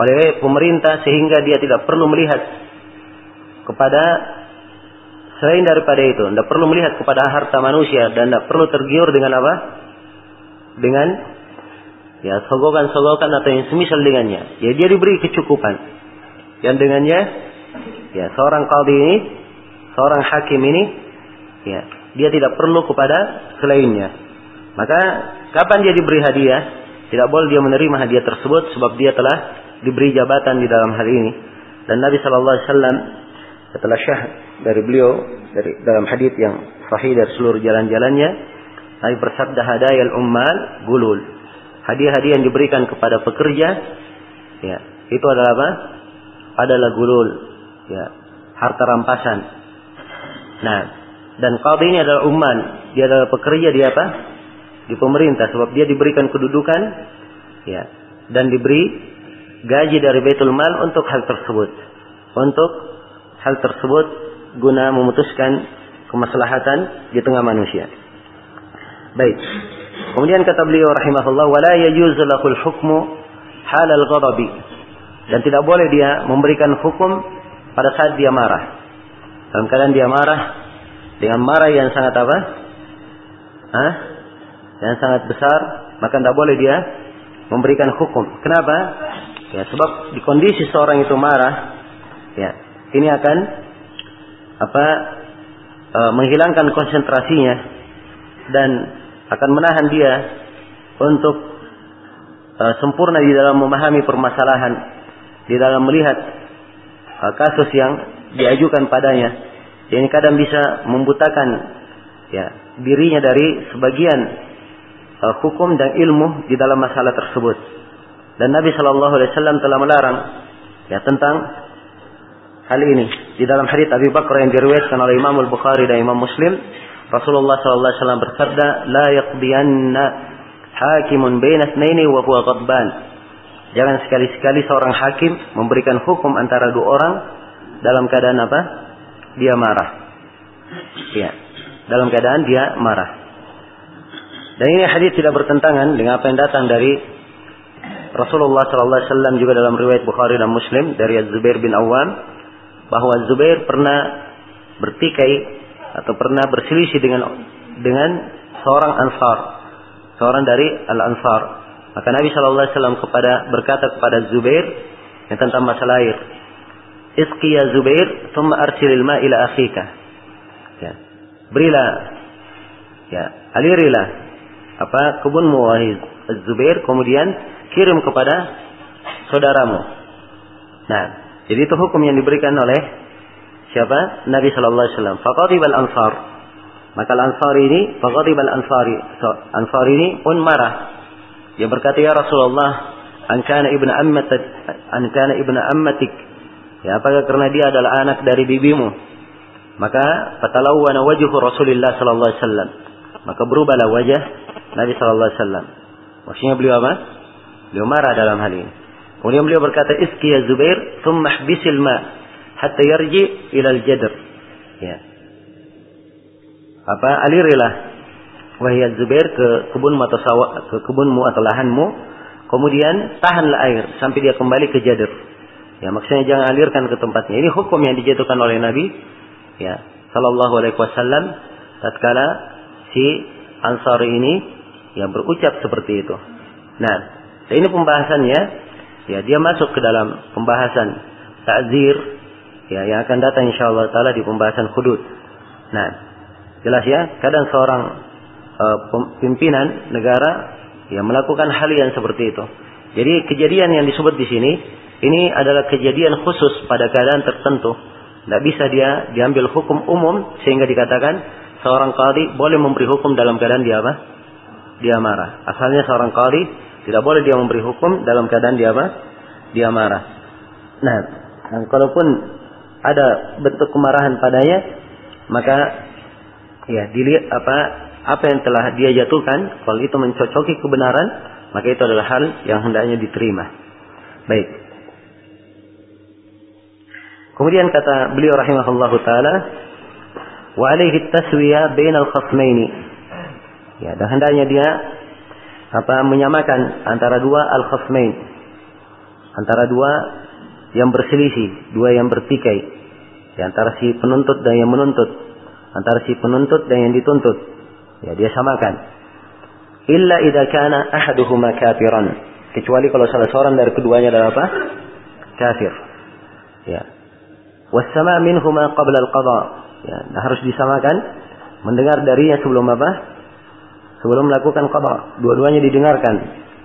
oleh pemerintah sehingga dia tidak perlu melihat kepada selain daripada itu, tidak perlu melihat kepada harta manusia dan tidak perlu tergiur dengan apa? Dengan ya sogokan-sogokan atau yang semisal dengannya. Ya dia diberi kecukupan. Yang dengannya ya seorang qadhi ini, seorang hakim ini ya dia tidak perlu kepada selainnya. Maka kapan dia diberi hadiah? Tidak boleh dia menerima hadiah tersebut sebab dia telah diberi jabatan di dalam hal ini. Dan Nabi Shallallahu Alaihi setelah syah dari beliau dari dalam hadis yang sahih dari seluruh jalan-jalannya, Nabi bersabda hadayal ummal gulul. Hadiah-hadiah yang diberikan kepada pekerja, ya itu adalah apa? Adalah gulul, ya harta rampasan. Nah, dan qadhi ini adalah umman, dia adalah pekerja di apa? Di pemerintah sebab dia diberikan kedudukan, ya dan diberi gaji dari Baitul Mal untuk hal tersebut. Untuk hal tersebut guna memutuskan kemaslahatan di tengah manusia. Baik. Kemudian kata beliau rahimahullah wala yajuzu lahul hukmu halal ghadabi. Dan tidak boleh dia memberikan hukum pada saat dia marah. Dalam keadaan dia marah dengan marah yang sangat apa? Hah? Yang sangat besar, maka tidak boleh dia memberikan hukum. Kenapa? Ya, sebab di kondisi seorang itu marah, ya, ini akan apa? E, menghilangkan konsentrasinya dan akan menahan dia untuk e, sempurna di dalam memahami permasalahan, di dalam melihat e, kasus yang diajukan padanya. Ini kadang bisa membutakan ya dirinya dari sebagian e, hukum dan ilmu di dalam masalah tersebut. Dan Nabi Shallallahu Alaihi Wasallam telah melarang ya tentang hal ini di dalam hadits Abi Bakar yang diriwayatkan oleh Imam Al Bukhari dan Imam Muslim Rasulullah sallallahu alaihi wasallam bersabda, "La yaqdiyanna hakimun baina itsnaini wa huwa ghadban." Jangan sekali-sekali seorang hakim memberikan hukum antara dua orang dalam keadaan apa? Dia marah. Ya, dalam keadaan dia marah. Dan ini hadis tidak bertentangan dengan apa yang datang dari Rasulullah sallallahu alaihi wasallam juga dalam riwayat Bukhari dan Muslim dari Az-Zubair bin Awam bahwa Zubair pernah bertikai atau pernah berselisih dengan dengan seorang Ansar, seorang dari Al-Ansar. Maka Nabi sallallahu alaihi wasallam kepada berkata kepada Zubair yang tentang masalah air. Isqi ya Zubair, thumma arsilil ma ila akhika. Ya. Berilah ya, alirilah apa kebunmu wahai Zubair kemudian kirim kepada saudaramu. Nah, jadi itu hukum yang diberikan oleh siapa? Nabi Shallallahu Alaihi Wasallam. Fakatibal Ansar. Maka Ansar ini, fakatibal Ansari, Ansar ini pun marah. Dia berkata ya Rasulullah, ankana ibnu ammatik, ankana ibnu ammatik. Ya, apakah karena dia adalah anak dari bibimu? Maka fatalawwana wajhu Rasulullah sallallahu alaihi wasallam. Maka berubahlah wajah Nabi sallallahu alaihi wasallam. Maksudnya beliau apa? Beliau marah dalam hal ini. Kemudian beliau berkata, "Iski Zubair, thumma hbisil ma hatta yarji ila al-jadr." Ya. Apa? Alirilah wahai Zubair ke atau sawah, ke kebunmu atau lahanmu, kemudian tahanlah air sampai dia kembali ke jadr. Ya, maksudnya jangan alirkan ke tempatnya. Ini hukum yang dijatuhkan oleh Nabi ya, sallallahu alaihi wasallam tatkala si Ansari ini yang berucap seperti itu. Nah, ini pembahasannya ya dia masuk ke dalam pembahasan takzir ya yang akan datang insyaallah taala di pembahasan hudud. Nah, jelas ya, kadang seorang uh, pimpinan negara yang melakukan hal yang seperti itu. Jadi kejadian yang disebut di sini ini adalah kejadian khusus pada keadaan tertentu. Tidak bisa dia diambil hukum umum sehingga dikatakan seorang qadi boleh memberi hukum dalam keadaan dia apa? Dia marah. Asalnya seorang qadi tidak boleh dia memberi hukum dalam keadaan dia apa? Dia marah. Nah, kalaupun ada bentuk kemarahan padanya, maka ya dilihat apa apa yang telah dia jatuhkan, kalau itu mencocoki kebenaran, maka itu adalah hal yang hendaknya diterima. Baik. Kemudian kata beliau rahimahullahu taala, wa alaihi taswiya bainal khasmaini. Ya, dan hendaknya dia apa menyamakan antara dua al-khasmain antara dua yang berselisih, dua yang bertikai di antara si penuntut dan yang menuntut, antara si penuntut dan yang dituntut. Ya, dia samakan. Illa idza kana ahaduhuma kafiran. Kecuali kalau salah seorang dari keduanya adalah apa? Kafir. Ya. Wassama minhuma qabla al-qada. Ya, harus disamakan mendengar darinya sebelum apa? sebelum melakukan qada. Dua-duanya didengarkan.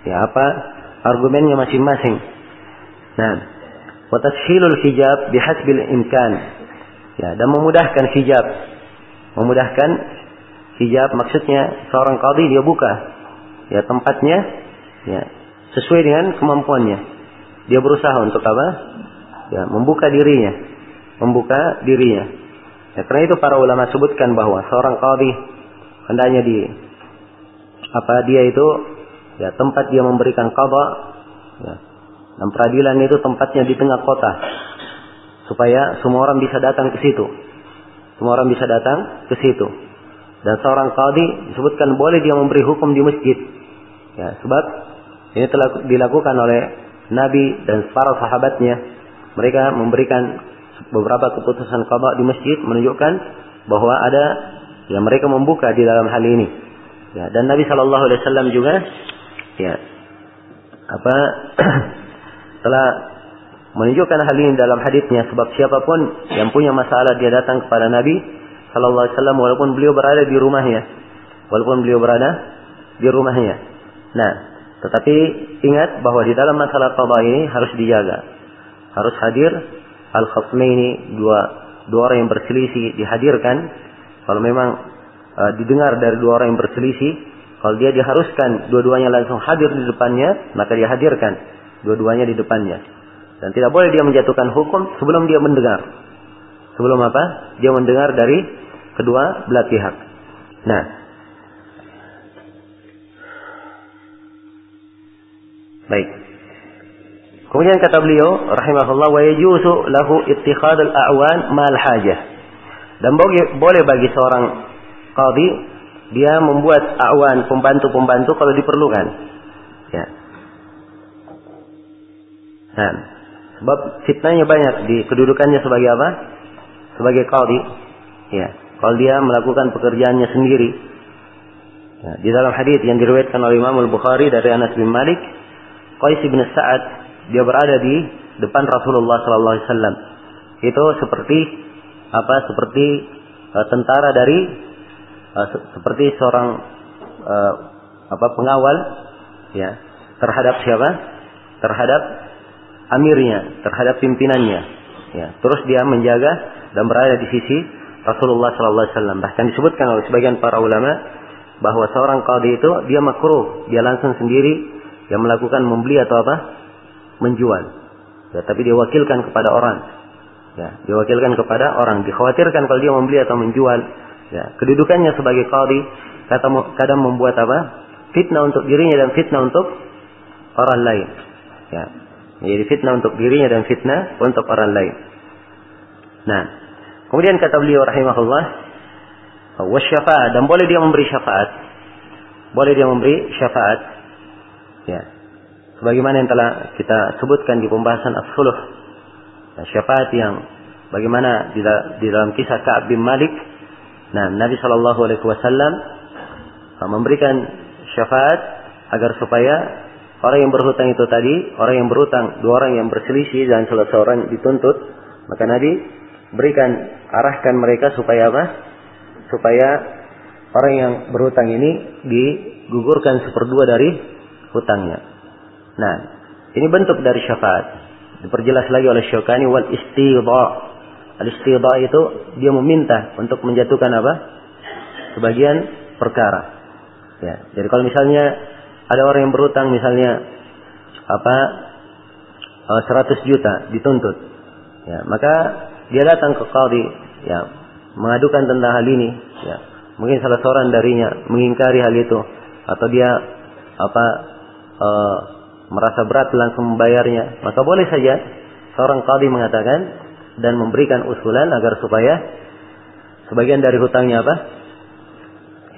Ya, apa argumennya masing-masing. Nah, wa tashilul hijab bihasbil imkan. Ya, dan memudahkan hijab. Memudahkan hijab maksudnya seorang qadi dia buka ya tempatnya ya sesuai dengan kemampuannya. Dia berusaha untuk apa? Ya, membuka dirinya. Membuka dirinya. Ya, karena itu para ulama sebutkan bahwa seorang qadi hendaknya di apa dia itu ya tempat dia memberikan qada ya. Dan peradilan itu tempatnya di tengah kota supaya semua orang bisa datang ke situ. Semua orang bisa datang ke situ. Dan seorang qadi disebutkan boleh dia memberi hukum di masjid. Ya, sebab ini telah dilakukan oleh Nabi dan para sahabatnya. Mereka memberikan beberapa keputusan qada di masjid menunjukkan bahwa ada ya mereka membuka di dalam hal ini. Ya, dan Nabi Shallallahu Alaihi Wasallam juga ya apa (clears throat) telah menunjukkan hal ini dalam hadisnya. Sebab siapa pun yang punya masalah dia datang kepada Nabi Shallallahu Alaihi Wasallam walaupun beliau berada di rumahnya. Walaupun beliau berada di rumahnya. Nah tetapi ingat bahwa di dalam masalah qada ini harus dijaga. Harus hadir al khasmaini dua dua orang yang berselisih dihadirkan. Kalau memang uh, didengar dari dua orang yang berselisih, kalau dia diharuskan dua-duanya langsung hadir di depannya, maka dia hadirkan dua-duanya di depannya. Dan tidak boleh dia menjatuhkan hukum sebelum dia mendengar. Sebelum apa? Dia mendengar dari kedua belah pihak. Nah, baik. Kemudian kata beliau, rahimahullah, wa yajuzu lahu ittikhad al-a'wan mal hajah. Dan boleh bagi seorang qadi dia membuat awan pembantu-pembantu kalau diperlukan. Ya. Nah, sebab fitnahnya banyak di kedudukannya sebagai apa? Sebagai qadi. Ya. Kalau dia melakukan pekerjaannya sendiri. Ya. Di dalam hadis yang diriwayatkan oleh Imam Al-Bukhari dari Anas bin Malik, Qais bin Sa'ad dia berada di depan Rasulullah sallallahu alaihi wasallam. Itu seperti apa? Seperti uh, tentara dari uh, seperti seorang uh, apa pengawal ya terhadap siapa? Terhadap amirnya, terhadap pimpinannya. Ya, terus dia menjaga dan berada di sisi Rasulullah sallallahu alaihi wasallam. Bahkan disebutkan oleh sebagian para ulama bahwa seorang qadi itu dia makruh, dia langsung sendiri yang melakukan membeli atau apa? menjual. Ya, tapi dia wakilkan kepada orang. Ya, diwakilkan kepada orang. Dikhawatirkan kalau dia membeli atau menjual, ya, kedudukannya sebagai qadi kadang membuat apa? fitnah untuk dirinya dan fitnah untuk orang lain. Ya. Jadi fitnah untuk dirinya dan fitnah untuk orang lain. Nah, kemudian kata beliau rahimahullah, wasyafaat dan boleh dia memberi syafaat. Boleh dia memberi syafaat. Ya. Sebagaimana yang telah kita sebutkan di pembahasan as-suluh. Ya, syafaat yang bagaimana di dalam kisah Ka'ab bin Malik. Nah, Nabi Shallallahu alaihi wasallam memberikan syafaat agar supaya orang yang berhutang itu tadi, orang yang berhutang, dua orang yang berselisih dan salah seorang dituntut, maka Nabi berikan arahkan mereka supaya apa? Supaya orang yang berhutang ini digugurkan seperdua dari hutangnya. Nah, ini bentuk dari syafaat. Diperjelas lagi oleh Syukani wal istidha. Al istidha itu dia meminta untuk menjatuhkan apa? Sebagian perkara. Ya, jadi kalau misalnya ada orang yang berutang misalnya apa 100 eh, juta dituntut, ya maka dia datang ke qadi, ya mengadukan tentang hal ini, ya. Mungkin salah seorang darinya mengingkari hal itu atau dia apa e, merasa berat langsung membayarnya, maka boleh saja seorang qadi mengatakan dan memberikan usulan agar supaya sebagian dari hutangnya apa?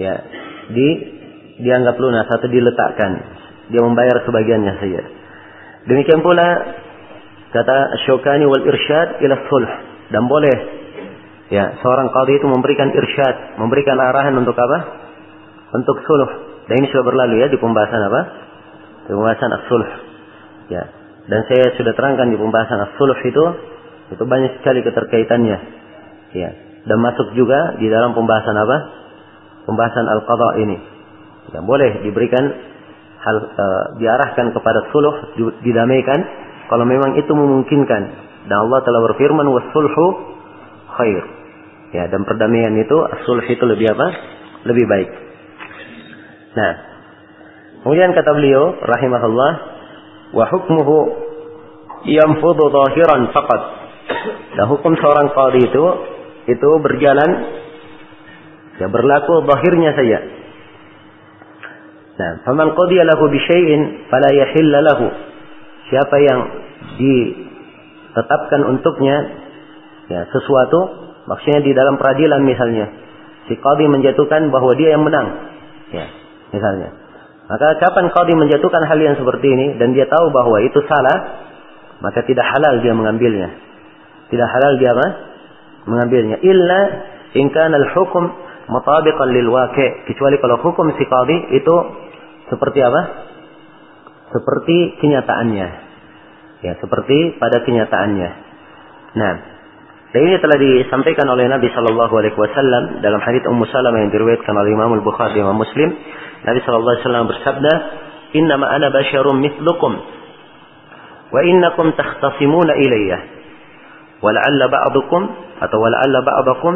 Ya, di dianggap lunas atau diletakkan. Dia membayar sebagiannya saja. Demikian pula kata Syukani wal irsyad ila sulh dan boleh ya seorang qadhi itu memberikan irsyad, memberikan arahan untuk apa? Untuk sulh. Dan ini sudah berlalu ya di pembahasan apa? Di pembahasan as-sulh. Ya. Dan saya sudah terangkan di pembahasan as-sulh itu itu banyak sekali keterkaitannya. Ya. Dan masuk juga di dalam pembahasan apa? Pembahasan al-qadha ini. Ya, boleh diberikan hal e, diarahkan kepada suluh didamaikan kalau memang itu memungkinkan. Dan Allah telah berfirman wasulhu khair. Ya, dan perdamaian itu sulh itu lebih apa? Lebih baik. Nah, kemudian kata beliau rahimahullah wa hukmuhu yanfudhu zahiran faqat. Dan hukum seorang qadi itu itu berjalan ya berlaku zahirnya saja Nah, faman qadiya lahu bi syai'in fala yahilla lahu. Siapa yang ditetapkan untuknya ya sesuatu, maksudnya di dalam peradilan misalnya, si qadi menjatuhkan bahwa dia yang menang. Ya, misalnya. Maka kapan qadi menjatuhkan hal yang seperti ini dan dia tahu bahwa itu salah, maka tidak halal dia mengambilnya. Tidak halal dia apa? Mengambilnya illa in kana al-hukm mutabiqan lil kecuali kalau hukum si qadi itu seperti apa? Seperti kenyataannya. Ya, seperti pada kenyataannya. Nah, dan ini telah disampaikan oleh Nabi Shallallahu Alaihi Wasallam dalam hadits Ummu Salamah yang diriwayatkan oleh Imam Al Bukhari dan Muslim. Nabi Shallallahu Alaihi Wasallam bersabda, Inna ma ana basyarum mithlukum, wa innakum takhtasimuna ilayya, wala'alla ba'dukum atau wala'alla ba'dakum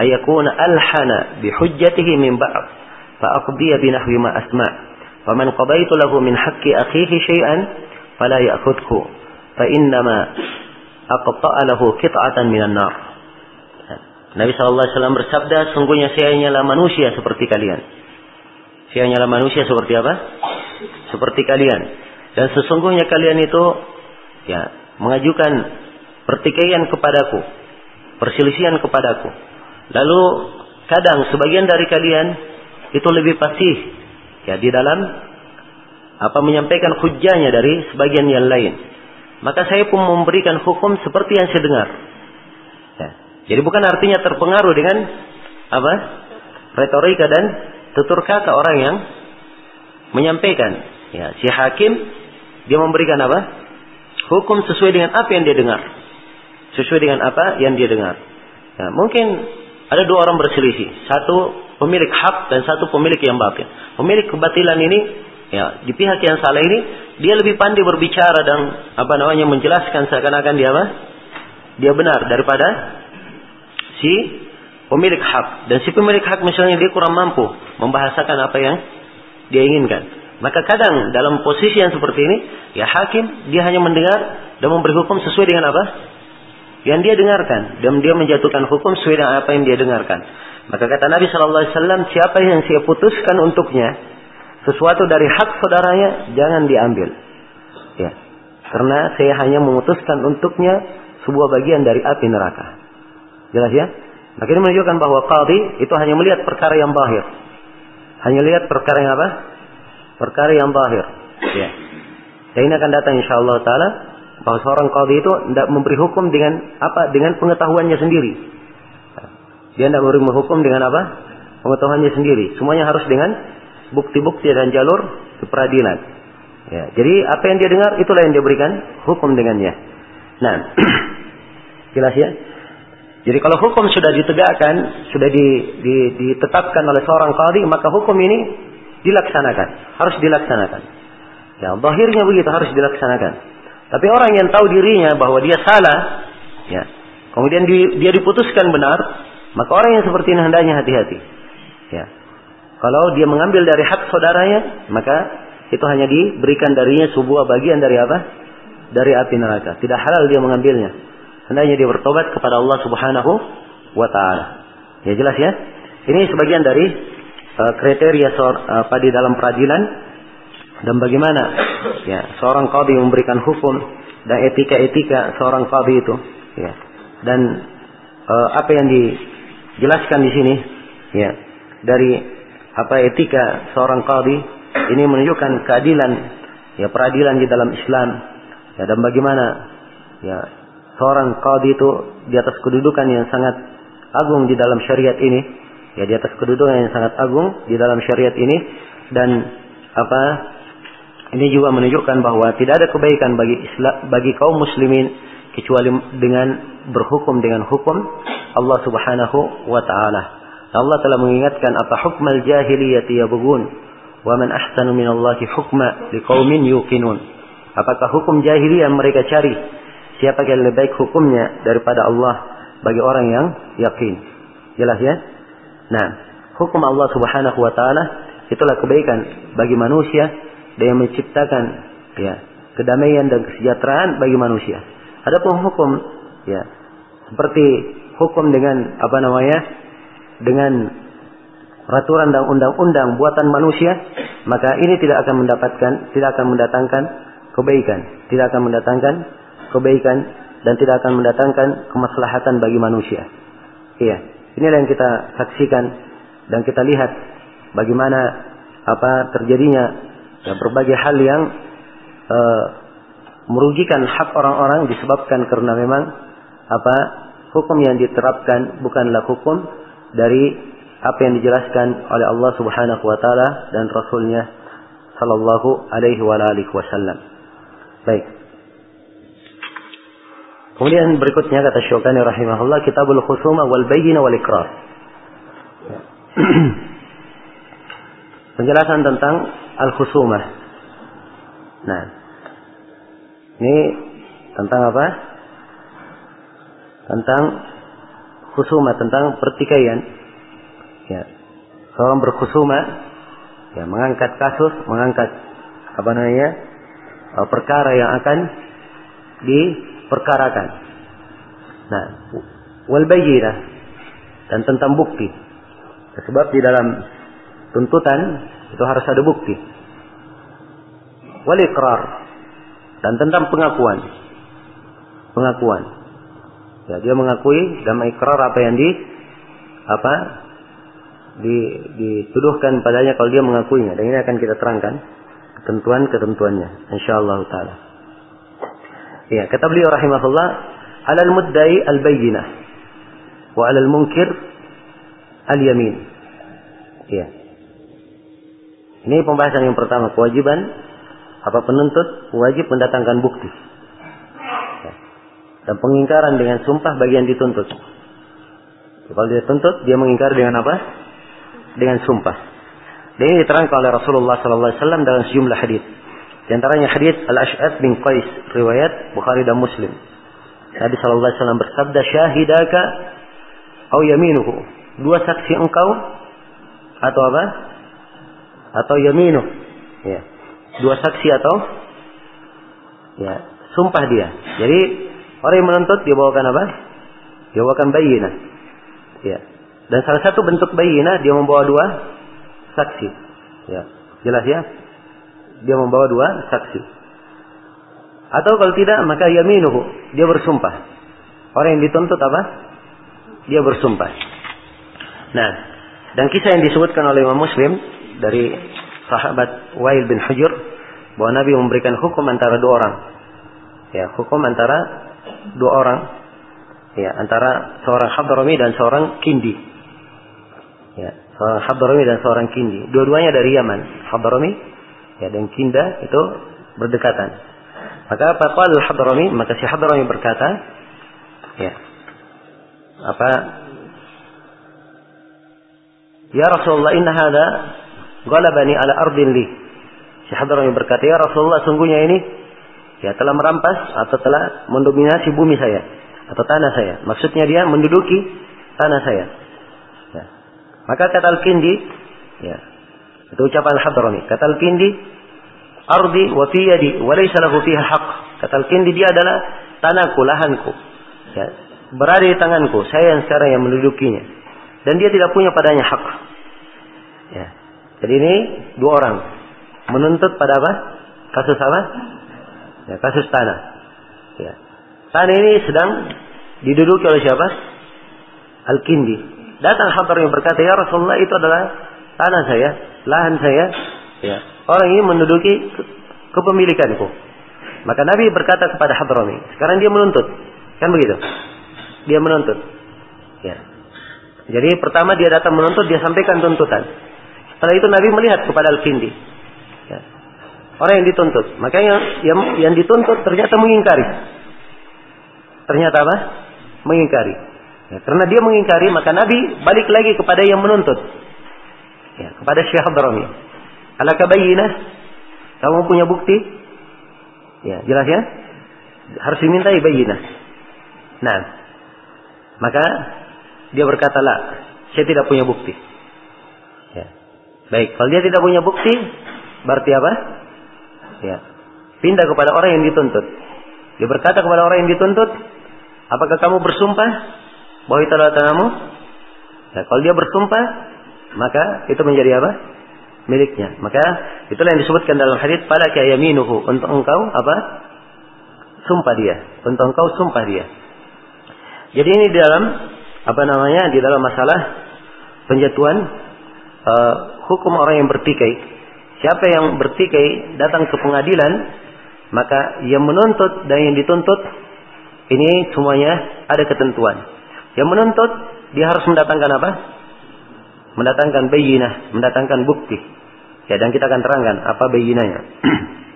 ayakuna alhana bihujjatihi min ba'd, fa'aqdiya binahwi ma asma' فمن قضيت له من حق أخيه شيئا فلا يأخذه فإنما أقطع له قطعة من النار Nabi SAW bersabda, sungguhnya saya hanyalah manusia seperti kalian. Saya hanyalah manusia seperti apa? Seperti kalian. Dan sesungguhnya kalian itu ya mengajukan pertikaian kepadaku, perselisihan kepadaku. Lalu kadang sebagian dari kalian itu lebih pasti ya di dalam apa menyampaikan hujahnya dari sebagian yang lain. Maka saya pun memberikan hukum seperti yang saya dengar. Ya. Jadi bukan artinya terpengaruh dengan apa retorika dan tutur kata orang yang menyampaikan. Ya, si hakim dia memberikan apa? Hukum sesuai dengan apa yang dia dengar. Sesuai dengan apa yang dia dengar. Ya, mungkin ada dua orang berselisih. Satu pemilik hak dan satu pemilik yang batil. Pemilik kebatilan ini ya di pihak yang salah ini dia lebih pandai berbicara dan apa namanya menjelaskan seakan-akan dia apa? Dia benar daripada si pemilik hak dan si pemilik hak misalnya dia kurang mampu membahasakan apa yang dia inginkan. Maka kadang dalam posisi yang seperti ini, ya hakim dia hanya mendengar dan memberi hukum sesuai dengan apa? Yang dia dengarkan dan dia menjatuhkan hukum sesuai dengan apa yang dia dengarkan. Maka kata Nabi Shallallahu Alaihi Wasallam, siapa yang saya putuskan untuknya sesuatu dari hak saudaranya, jangan diambil. Ya, karena saya hanya memutuskan untuknya sebuah bagian dari api neraka. Jelas ya? Maka ini menunjukkan bahwa qadhi itu hanya melihat perkara yang bahir. Hanya lihat perkara yang apa? Perkara yang bahir. Ya. Dan ini akan datang insyaallah taala bahwa seorang qadhi itu tidak memberi hukum dengan apa? Dengan pengetahuannya sendiri. Dia tidak memberi hukum dengan apa? Pengetahuannya sendiri. Semuanya harus dengan bukti-bukti dan jalur keperadilan. Ya, jadi apa yang dia dengar itulah yang dia berikan hukum dengannya. Nah, (clears throat) jelas ya? Jadi kalau hukum sudah ditegakkan, sudah di, di, ditetapkan oleh seorang qadhi, maka hukum ini dilaksanakan, harus dilaksanakan. Ya, bahirnya begitu harus dilaksanakan. Tapi orang yang tahu dirinya bahwa dia salah, ya, kemudian di, dia diputuskan benar, maka orang yang seperti ini hendaknya hati-hati. Ya. Kalau dia mengambil dari hak saudaranya, maka itu hanya diberikan darinya sebuah bagian dari apa? Dari api neraka. Tidak halal dia mengambilnya. Hendaknya dia bertobat kepada Allah Subhanahu wa taala. Ya jelas ya? Ini sebagian dari uh, kriteria uh, apa di dalam peradilan dan bagaimana ya seorang qadhi memberikan hukum dan etika-etika seorang qadhi itu ya. Dan uh, apa yang dijelaskan di sini ya dari apa etika seorang qadhi ini menunjukkan keadilan ya peradilan di dalam Islam. Ya dan bagaimana ya seorang qadi itu di atas kedudukan yang sangat agung di dalam syariat ini ya di atas kedudukan yang sangat agung di dalam syariat ini dan apa ini juga menunjukkan bahwa tidak ada kebaikan bagi Islam bagi kaum muslimin kecuali dengan berhukum dengan hukum Allah Subhanahu wa taala. Allah telah mengingatkan apa hukmal jahiliyati yabghun wa man ahsanu minallahi hukma liqaumin yuqinun. Apakah hukum jahiliyah mereka cari Siapa yang lebih baik hukumnya daripada Allah bagi orang yang yakin. Jelas ya? Nah, hukum Allah Subhanahu wa taala itulah kebaikan bagi manusia dan yang menciptakan ya kedamaian dan kesejahteraan bagi manusia. Adapun hukum ya seperti hukum dengan apa namanya? dengan peraturan dan undang-undang buatan manusia, maka ini tidak akan mendapatkan, tidak akan mendatangkan kebaikan, tidak akan mendatangkan kebaikan dan tidak akan mendatangkan kemaslahatan bagi manusia. Iya, inilah yang kita saksikan dan kita lihat bagaimana apa terjadinya ya, berbagai hal yang uh, merugikan hak orang-orang disebabkan karena memang apa hukum yang diterapkan bukanlah hukum dari apa yang dijelaskan oleh Allah Subhanahu wa taala dan rasulnya sallallahu alaihi wa alihi wasallam. Baik. Kemudian berikutnya kata Syukani rahimahullah kitabul khusuma wal bayyina wal ikrar. (clears throat) Penjelasan tentang al khusumah. Nah, ini tentang apa? Tentang khusumah, tentang pertikaian. Ya. Seorang berkhusumah, ya, mengangkat kasus, mengangkat apa namanya? perkara yang akan di perkarakan. Nah, wal dan tentang bukti. Sebab di dalam tuntutan itu harus ada bukti. Wal dan tentang pengakuan. Pengakuan. Ya, dia mengakui dan mengikrar apa yang di apa di, dituduhkan padanya kalau dia mengakuinya. Dan ini akan kita terangkan ketentuan-ketentuannya insyaallah taala. Ya, kata beliau rahimahullah, "Alal muddai al-bayyinah wa 'alal munkir al-yamin." Ya. Ini pembahasan yang pertama, kewajiban apa penuntut wajib mendatangkan bukti. Ya. Dan pengingkaran dengan sumpah bagi yang dituntut. Kalau dia tuntut, dia mengingkar dengan apa? Dengan sumpah. Dan ini diterangkan oleh Rasulullah SAW dalam sejumlah hadis. Di antaranya hadis Al-Ash'ad bin Qais, riwayat Bukhari dan Muslim. Nabi SAW bersabda, "Syahidaka au yaminuhu." Dua saksi engkau atau apa? Atau yaminu. Ya. Dua saksi atau ya, sumpah dia. Jadi orang yang menuntut dia bawakan apa? Dia bawakan bayinah. Ya. Dan salah satu bentuk bayinah dia membawa dua saksi. Ya. Jelas ya? Dia membawa dua saksi. Atau kalau tidak maka yaminuhu, dia bersumpah. Orang yang dituntut apa? Dia bersumpah. Nah, dan kisah yang disebutkan oleh Imam Muslim dari sahabat Wail bin Hujur bahwa Nabi memberikan hukum antara dua orang. Ya, hukum antara dua orang. Ya, antara seorang Hadrami dan seorang Kindi. Ya, seorang Hadrami dan seorang Kindi. Dua-duanya dari Yaman. Hadrami ya dan Kinda itu berdekatan. Maka apa qala Hadrami? Maka si Hadrami berkata, ya. Apa Ya Rasulullah inna hadha Galabani ala ardin li. Si Hadrami berkata, Ya Rasulullah, sungguhnya ini ya telah merampas atau telah mendominasi bumi saya atau tanah saya. Maksudnya dia menduduki tanah saya. Ya. Maka kata Al-Kindi, ya, itu ucapan Al-Hadrami. Kata Al-Kindi, ardi wa fi yadi wa laysa lahu fiha haq. Kata Al-Kindi dia adalah tanahku, lahanku. Ya, berada di tanganku, saya yang sekarang yang mendudukinya. Dan dia tidak punya padanya hak. Ya. Jadi ini dua orang menuntut pada apa? Kasus apa? Ya, kasus tanah. Ya. Tanah ini sedang diduduki oleh siapa? Al-Kindi. Datang Habar yang berkata, Ya Rasulullah itu adalah tanah saya, lahan saya. Ya. Orang ini menduduki kepemilikanku. Maka Nabi berkata kepada Hadrami, sekarang dia menuntut. Kan begitu? Dia menuntut. Ya. Jadi pertama dia datang menuntut, dia sampaikan tuntutan. Setelah itu Nabi melihat kepada Al-Kindi. Ya. Orang yang dituntut. Makanya yang, yang dituntut ternyata mengingkari. Ternyata apa? Mengingkari. Ya, karena dia mengingkari, maka Nabi balik lagi kepada yang menuntut. Ya, kepada Syekh Hadrami. Ala kabayinah. Kamu punya bukti? Ya, jelas ya? Harus dimintai bayinah. Nah, maka dia berkata, lah, saya tidak punya bukti. Baik, kalau dia tidak punya bukti, berarti apa? Ya. Pindah kepada orang yang dituntut. Dia berkata kepada orang yang dituntut, apakah kamu bersumpah bahwa itu adalah tanahmu? Ya, kalau dia bersumpah, maka itu menjadi apa? Miliknya. Maka itulah yang disebutkan dalam hadis pada yaminuhu untuk engkau apa? Sumpah dia. Untuk engkau sumpah dia. Jadi ini di dalam apa namanya? Di dalam masalah penjatuhan uh, hukum orang yang bertikai. Siapa yang bertikai datang ke pengadilan, maka yang menuntut dan yang dituntut ini semuanya ada ketentuan. Yang menuntut dia harus mendatangkan apa? Mendatangkan bayinah, mendatangkan bukti. Ya, dan kita akan terangkan apa bayinahnya.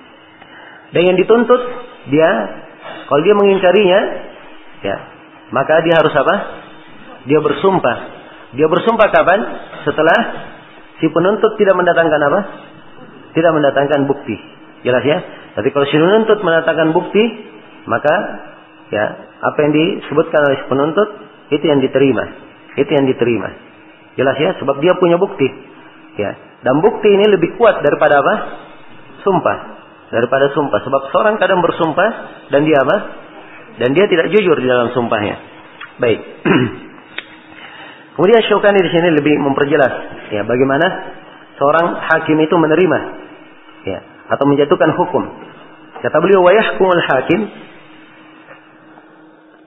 (clears throat) dan yang dituntut dia kalau dia mengingkarinya, ya, maka dia harus apa? Dia bersumpah. Dia bersumpah kapan? Setelah si penuntut tidak mendatangkan apa? Tidak mendatangkan bukti. Jelas ya? Tapi kalau si penuntut mendatangkan bukti, maka ya apa yang disebutkan oleh si penuntut itu yang diterima. Itu yang diterima. Jelas ya? Sebab dia punya bukti. Ya. Dan bukti ini lebih kuat daripada apa? Sumpah. Daripada sumpah. Sebab seorang kadang bersumpah dan dia apa? Dan dia tidak jujur di dalam sumpahnya. Baik. (clears throat) Kemudian Syaukani di sini lebih memperjelas ya bagaimana seorang hakim itu menerima ya atau menjatuhkan hukum. Kata beliau wa yahkumul hakim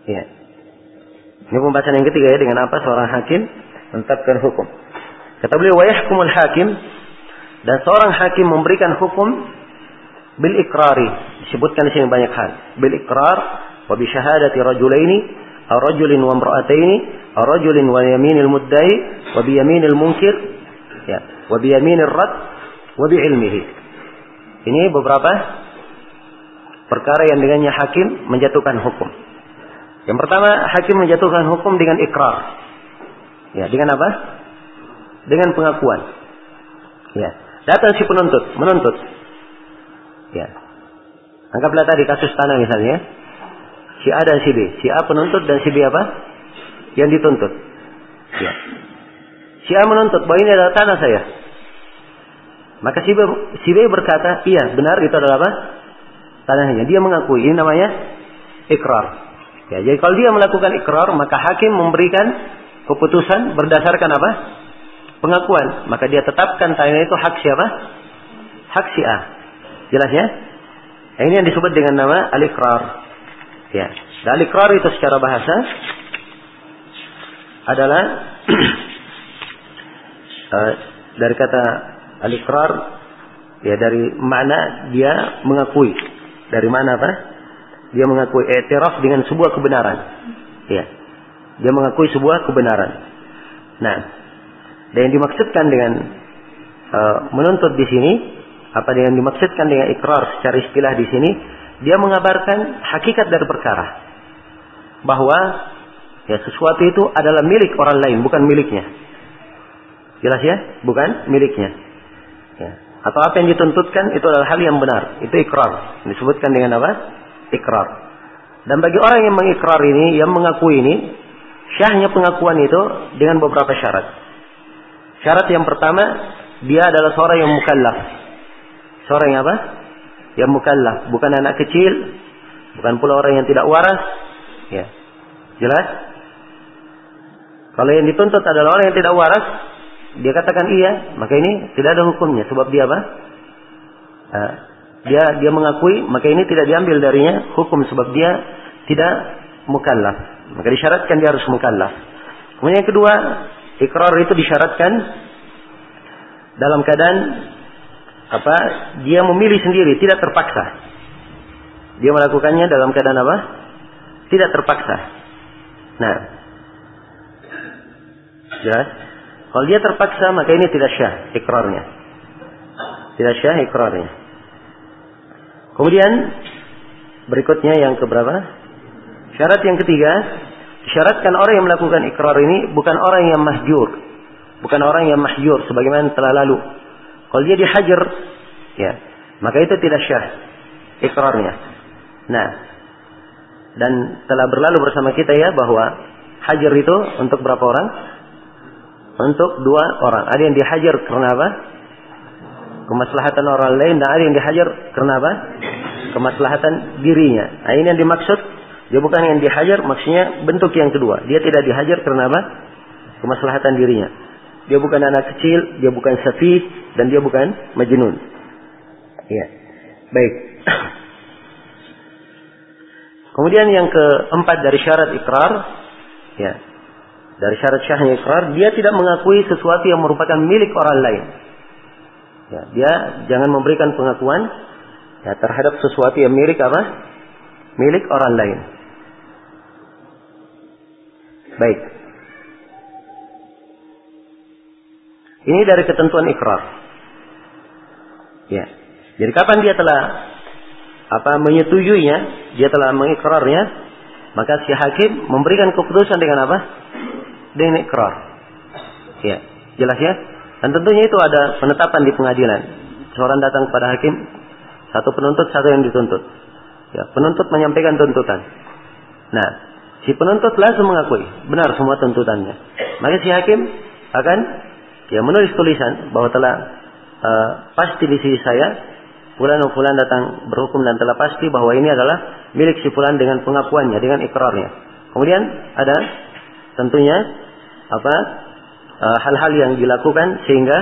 ya. Ini pembahasan yang ketiga ya dengan apa seorang hakim menetapkan hukum. Kata beliau wa yahkumul hakim dan seorang hakim memberikan hukum bil ikrari disebutkan di sini banyak hal bil ikrar wa bi syahadati rajulaini rajulin wa imra'ataini rajulin wa yaminil muddai wa bi yaminil munkir ya wa bi yaminir rad wa bi ilmihi ini beberapa perkara yang dengannya hakim menjatuhkan hukum yang pertama hakim menjatuhkan hukum dengan ikrar ya dengan apa dengan pengakuan ya datang si penuntut menuntut ya Anggaplah tadi kasus tanah misalnya. Si A dan si B. Si A penuntut dan si B apa? Yang dituntut. Ya. Si A menuntut bahwa ini adalah tanah saya. Maka si B, si B berkata, iya benar itu adalah apa? Tanahnya. Dia mengakui. Ini namanya ikrar. Ya, jadi kalau dia melakukan ikrar, maka hakim memberikan keputusan berdasarkan apa? Pengakuan. Maka dia tetapkan tanah itu hak siapa? Hak si A. Jelas ya? Nah, ini yang disebut dengan nama al-iqrar. Ya. Dan al-iqrar itu secara bahasa adalah (clears throat) uh, dari kata al-iqrar ya dari mana dia mengakui. Dari mana apa? Dia mengakui etiraf dengan sebuah kebenaran. Ya. Dia mengakui sebuah kebenaran. Nah, dan yang dimaksudkan dengan uh, menuntut di sini apa yang dimaksudkan dengan ikrar secara istilah di sini? Dia mengabarkan hakikat dari perkara. Bahwa ya sesuatu itu adalah milik orang lain, bukan miliknya. Jelas ya? Bukan miliknya. Ya. Atau apa yang dituntutkan itu adalah hal yang benar. Itu ikrar. Disebutkan dengan apa? Ikrar. Dan bagi orang yang mengikrar ini, yang mengakui ini, syahnya pengakuan itu dengan beberapa syarat. Syarat yang pertama, dia adalah seorang yang mukallaf. Seorang yang apa? Yang mukallaf, bukan anak kecil, bukan pula orang yang tidak waras. Ya. Jelas? Kalau yang dituntut adalah orang yang tidak waras, dia katakan iya, maka ini tidak ada hukumnya. Sebab dia apa? Nah, dia dia mengakui, maka ini tidak diambil darinya hukum. Sebab dia tidak mukallaf. Maka disyaratkan dia harus mukallaf. Kemudian yang kedua, ikrar itu disyaratkan dalam keadaan apa? Dia memilih sendiri tidak terpaksa. Dia melakukannya dalam keadaan apa? Tidak terpaksa. Nah. Jelas kalau dia terpaksa maka ini tidak syah ikrarnya. Tidak syah ikrarnya. Kemudian berikutnya yang keberapa? Syarat yang ketiga syaratkan orang yang melakukan ikrar ini bukan orang yang mahjur. Bukan orang yang mahjur sebagaimana telah lalu. Kalau dia dihajar, ya, maka itu tidak syah ikrarnya. Nah, dan telah berlalu bersama kita ya bahwa hajar itu untuk berapa orang? Untuk dua orang. Ada yang dihajar karena apa? Kemaslahatan orang lain dan ada yang dihajar karena apa? Kemaslahatan dirinya. Nah, ini yang dimaksud. Dia bukan yang dihajar, maksudnya bentuk yang kedua. Dia tidak dihajar karena apa? Kemaslahatan dirinya. Dia bukan anak kecil, dia bukan safih, dan dia bukan majnun. Ya. Baik. (coughs) Kemudian yang keempat dari syarat ikrar, ya. Dari syarat syahnya ikrar, dia tidak mengakui sesuatu yang merupakan milik orang lain. Ya, dia jangan memberikan pengakuan ya, terhadap sesuatu yang milik apa? Milik orang lain. Baik. Ini dari ketentuan ikrar. Ya. Jadi kapan dia telah apa menyetujuinya, dia telah mengikrarnya, maka si hakim memberikan keputusan dengan apa? Dengan ikrar. Ya, jelas ya? Dan tentunya itu ada penetapan di pengadilan. Seorang datang kepada hakim, satu penuntut, satu yang dituntut. Ya, penuntut menyampaikan tuntutan. Nah, si penuntut langsung mengakui benar semua tuntutannya. Maka si hakim akan ya menulis tulisan bahwa telah uh, pasti di sisi saya fulan fulan datang berhukum dan telah pasti bahwa ini adalah milik si fulan dengan pengakuannya dengan ikrarnya kemudian ada tentunya apa eh, hal-hal yang dilakukan sehingga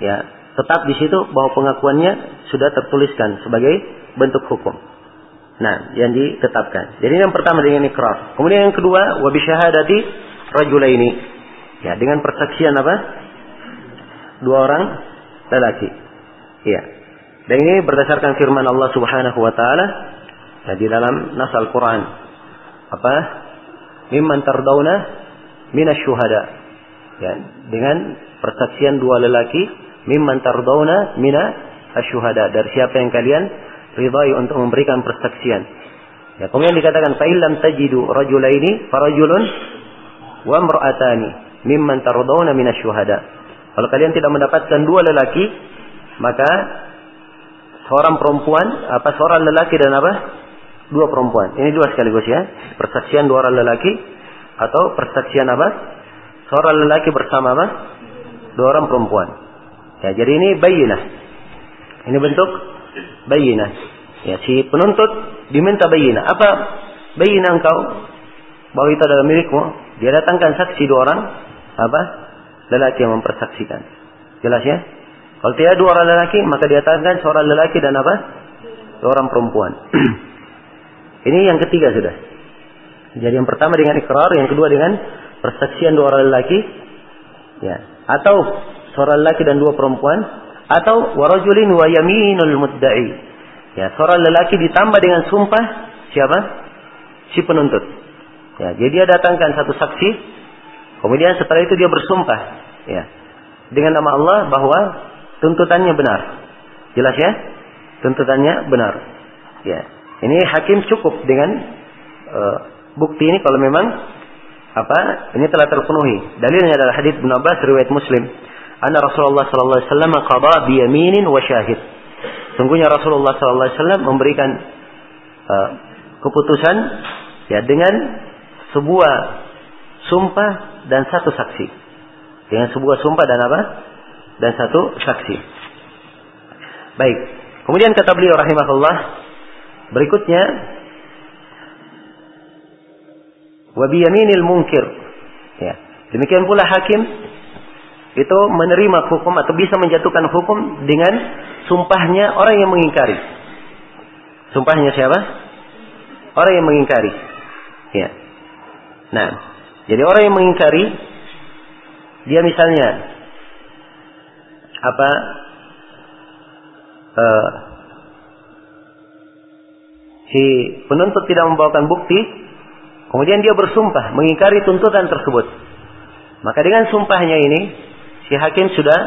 ya tetap di situ bahwa pengakuannya sudah tertuliskan sebagai bentuk hukum. Nah, yang ditetapkan. Jadi yang pertama dengan ikrar. Kemudian yang kedua, wa bisyahadati rajulaini. Ya, dengan persaksian apa? Dua orang lelaki. Ya. Dan ini berdasarkan firman Allah Subhanahu wa taala ya, di dalam nas Al-Qur'an. Apa? Mimman tardawna minasyuhada. Ya, dengan persaksian dua lelaki mimman tardawna mina asyuhada. Dari siapa yang kalian ridai untuk memberikan persaksian. Ya, kemudian dikatakan fa'ilam tajidu rajulaini farajulun wa mar'atani mimman tardawna minasyuhada. Kalau kalian tidak mendapatkan dua lelaki, maka seorang perempuan, apa seorang lelaki dan apa? Dua perempuan. Ini dua sekaligus ya. Persaksian dua orang lelaki atau persaksian apa? Seorang lelaki bersama apa? Dua orang perempuan. Ya, jadi ini bayinah. Ini bentuk bayinah. Ya, si penuntut diminta bayinah. Apa bayinah engkau bahwa itu adalah milikmu? Dia datangkan saksi dua orang apa? Lelaki yang mempersaksikan. Jelas ya? Kalau tidak dua orang lelaki, maka dia datangkan seorang lelaki dan apa? Dua orang perempuan. (clears throat) Ini yang ketiga sudah. Jadi yang pertama dengan ikrar, yang kedua dengan persaksian dua orang lelaki, ya. Atau seorang lelaki dan dua perempuan, atau warajulin wa yaminul mudda'i. Ya, seorang lelaki ditambah dengan sumpah siapa? Si penuntut. Ya, jadi dia datangkan satu saksi, kemudian setelah itu dia bersumpah, ya, dengan nama Allah bahwa tuntutannya benar. Jelas ya? Tuntutannya benar. Ya, ini hakim cukup dengan uh, bukti ini kalau memang apa? Ini telah terpenuhi. Dalilnya adalah hadis Ibnu Abbas riwayat Muslim anna Rasulullah sallallahu alaihi wasallam qada bi yaminin wa syahid. Sungguhnya Rasulullah sallallahu alaihi wasallam memberikan uh, keputusan ya dengan sebuah sumpah dan satu saksi. Dengan sebuah sumpah dan apa? Dan satu saksi. Baik. Kemudian kata beliau rahimahullah berikutnya wa bi yaminil munkir. Ya. Demikian pula hakim itu menerima hukum atau bisa menjatuhkan hukum dengan sumpahnya orang yang mengingkari. Sumpahnya siapa? Orang yang mengingkari. Ya. Nah, jadi orang yang mengingkari dia misalnya apa uh, si penuntut tidak membawakan bukti, kemudian dia bersumpah mengingkari tuntutan tersebut. Maka dengan sumpahnya ini si hakim sudah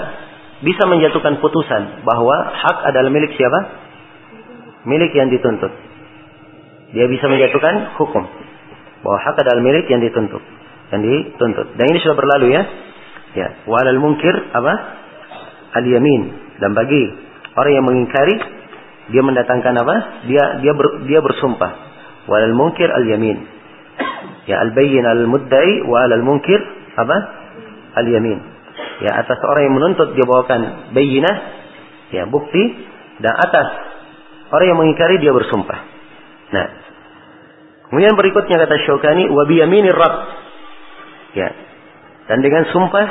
bisa menjatuhkan putusan bahwa hak adalah milik siapa? Milik yang dituntut. Dia bisa menjatuhkan hukum bahwa hak adalah milik yang dituntut, yang dituntut. Dan ini sudah berlalu ya. Ya, walal mungkir apa? Al yamin dan bagi orang yang mengingkari dia mendatangkan apa? Dia dia ber, dia bersumpah. Walal mungkir al yamin. Ya al bayyin al muddai wa al munkir apa? Al yamin ya atas orang yang menuntut dia bawakan bayinah ya bukti dan atas orang yang mengingkari dia bersumpah. Nah, kemudian berikutnya kata Syaukani wa biyaminir rab. Ya. Dan dengan sumpah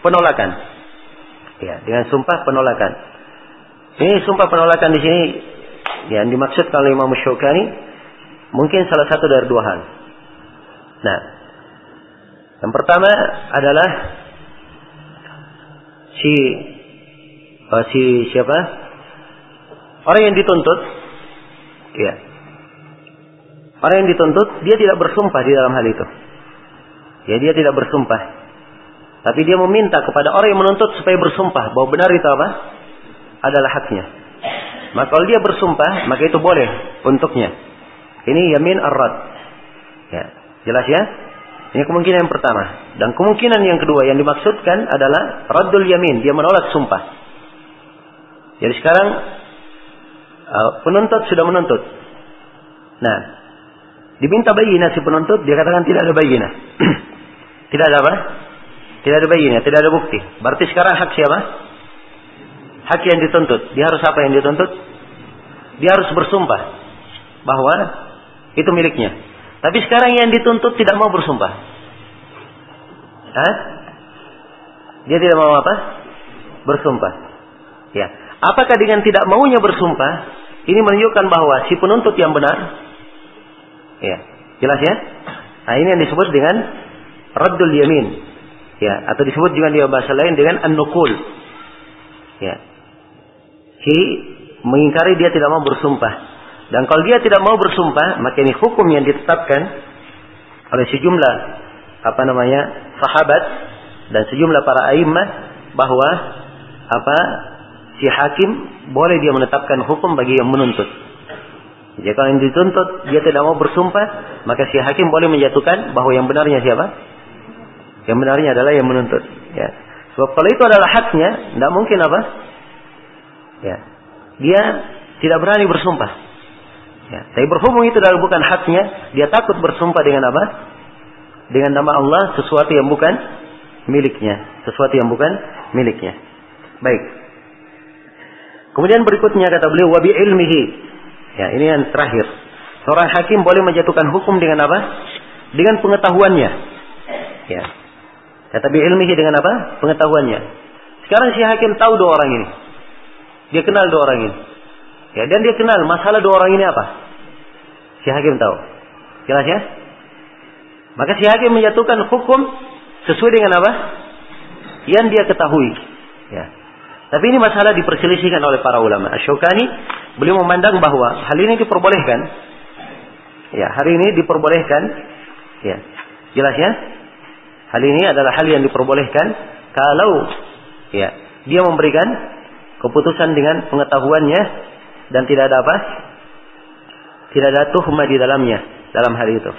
penolakan. Ya, dengan sumpah penolakan. Ini sumpah penolakan di sini yang dimaksudkan oleh Imam Syaukani mungkin salah satu dari dua hal. Nah, yang pertama adalah si uh, si siapa? Orang yang dituntut, ya. Orang yang dituntut dia tidak bersumpah di dalam hal itu. Ya dia tidak bersumpah. Tapi dia meminta kepada orang yang menuntut supaya bersumpah bahwa benar itu apa? Adalah haknya. Maka kalau dia bersumpah, maka itu boleh untuknya. Ini yamin arad. Ya, jelas ya? Ini kemungkinan yang pertama. Dan kemungkinan yang kedua yang dimaksudkan adalah raddul yamin. Dia menolak sumpah. Jadi sekarang uh, penuntut sudah menuntut. Nah, diminta bayina si penuntut, dia katakan tidak ada bayina. (clears throat) tidak ada apa? Tidak ada bayina, tidak ada bukti. Berarti sekarang hak siapa? Hak yang dituntut. Dia harus apa yang dituntut? Dia harus bersumpah bahwa itu miliknya. Tapi sekarang yang dituntut tidak mau bersumpah. Hah? Dia tidak mau apa? Bersumpah. Ya. Apakah dengan tidak maunya bersumpah ini menunjukkan bahwa si penuntut yang benar? Ya. Jelas ya? Nah, ini yang disebut dengan raddul yamin. Ya, atau disebut juga di bahasa lain dengan an-nukul. Ya. Si mengingkari dia tidak mau bersumpah. Dan kalau dia tidak mau bersumpah, maka ini hukum yang ditetapkan oleh sejumlah apa namanya sahabat dan sejumlah para a'immah bahwa apa si hakim boleh dia menetapkan hukum bagi yang menuntut. Jika yang dituntut dia tidak mau bersumpah, maka si hakim boleh menjatuhkan bahwa yang benarnya siapa? Yang benarnya adalah yang menuntut. Ya. Sebab kalau itu adalah haknya, tidak mungkin apa? Ya. Dia tidak berani bersumpah. Ya. Tapi berhubung itu adalah bukan haknya, dia takut bersumpah dengan apa? Dengan nama Allah sesuatu yang bukan miliknya, sesuatu yang bukan miliknya. Baik. Kemudian berikutnya kata beliau wabi ilmihi Ya, ini yang terakhir. Seorang hakim boleh menjatuhkan hukum dengan apa? Dengan pengetahuannya. Ya. Kata bi ilmihi dengan apa? Pengetahuannya. Sekarang si hakim tahu dua orang ini. Dia kenal dua orang ini. Ya, dan dia kenal masalah dua orang ini apa? Si hakim tahu. Jelas ya? Maka si hakim menjatuhkan hukum sesuai dengan apa? Yang dia ketahui. Ya. Tapi ini masalah diperselisihkan oleh para ulama. Asyukani beliau memandang bahwa hal ini diperbolehkan. Ya, hari ini diperbolehkan. Ya, jelas ya. Hal ini adalah hal yang diperbolehkan kalau ya dia memberikan keputusan dengan pengetahuannya dan tidak ada apa? Tidak ada tuhma di dalamnya dalam hal itu.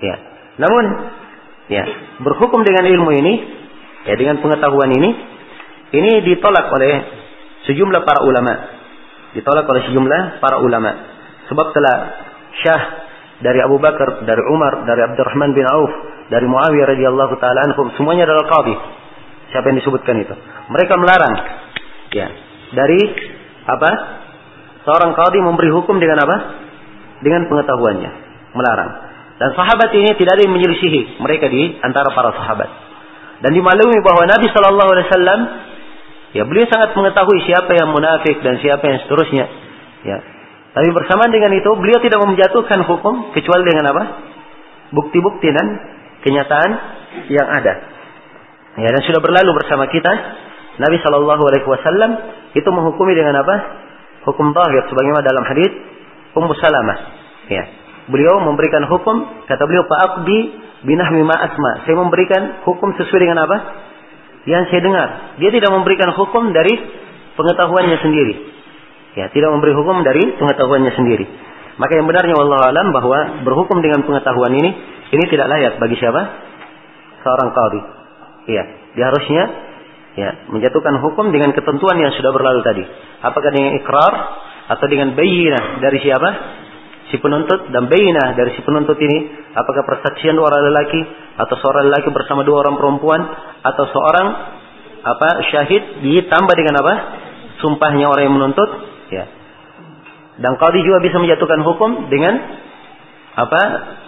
Ya. Namun ya, berhukum dengan ilmu ini ya dengan pengetahuan ini ini ditolak oleh sejumlah para ulama. Ditolak oleh sejumlah para ulama. Sebab telah Syah dari Abu Bakar, dari Umar, dari Abdurrahman bin Auf, dari Muawiyah radhiyallahu taala anhum, semuanya adalah qadhi. Siapa yang disebutkan itu? Mereka melarang ya dari apa? Seorang qadhi memberi hukum dengan apa? Dengan pengetahuannya, melarang. Dan sahabat ini tidak ada yang menyelisihi mereka di antara para sahabat. Dan dimaklumi bahwa Nabi Shallallahu Alaihi Wasallam Ya beliau sangat mengetahui siapa yang munafik dan siapa yang seterusnya. Ya. Tapi bersamaan dengan itu beliau tidak menjatuhkan hukum kecuali dengan apa? Bukti-bukti dan kenyataan yang ada. Ya dan sudah berlalu bersama kita Nabi Shallallahu Alaihi Wasallam itu menghukumi dengan apa? Hukum zahir sebagaimana dalam hadis Ummu Salamah. Ya. Beliau memberikan hukum kata beliau Pak Abdi binahmi ma asma. Saya memberikan hukum sesuai dengan apa? yang saya dengar. Dia tidak memberikan hukum dari pengetahuannya sendiri. Ya, tidak memberi hukum dari pengetahuannya sendiri. Maka yang benarnya Allah alam bahwa berhukum dengan pengetahuan ini ini tidak layak bagi siapa? Seorang qadhi. Iya, dia harusnya ya menjatuhkan hukum dengan ketentuan yang sudah berlalu tadi. Apakah dengan ikrar atau dengan bayinah dari siapa? Si penuntut dan bayinah dari si penuntut ini apakah persaksian dua orang lelaki atau seorang lelaki bersama dua orang perempuan atau seorang apa syahid ditambah dengan apa sumpahnya orang yang menuntut ya dan qadi juga bisa menjatuhkan hukum dengan apa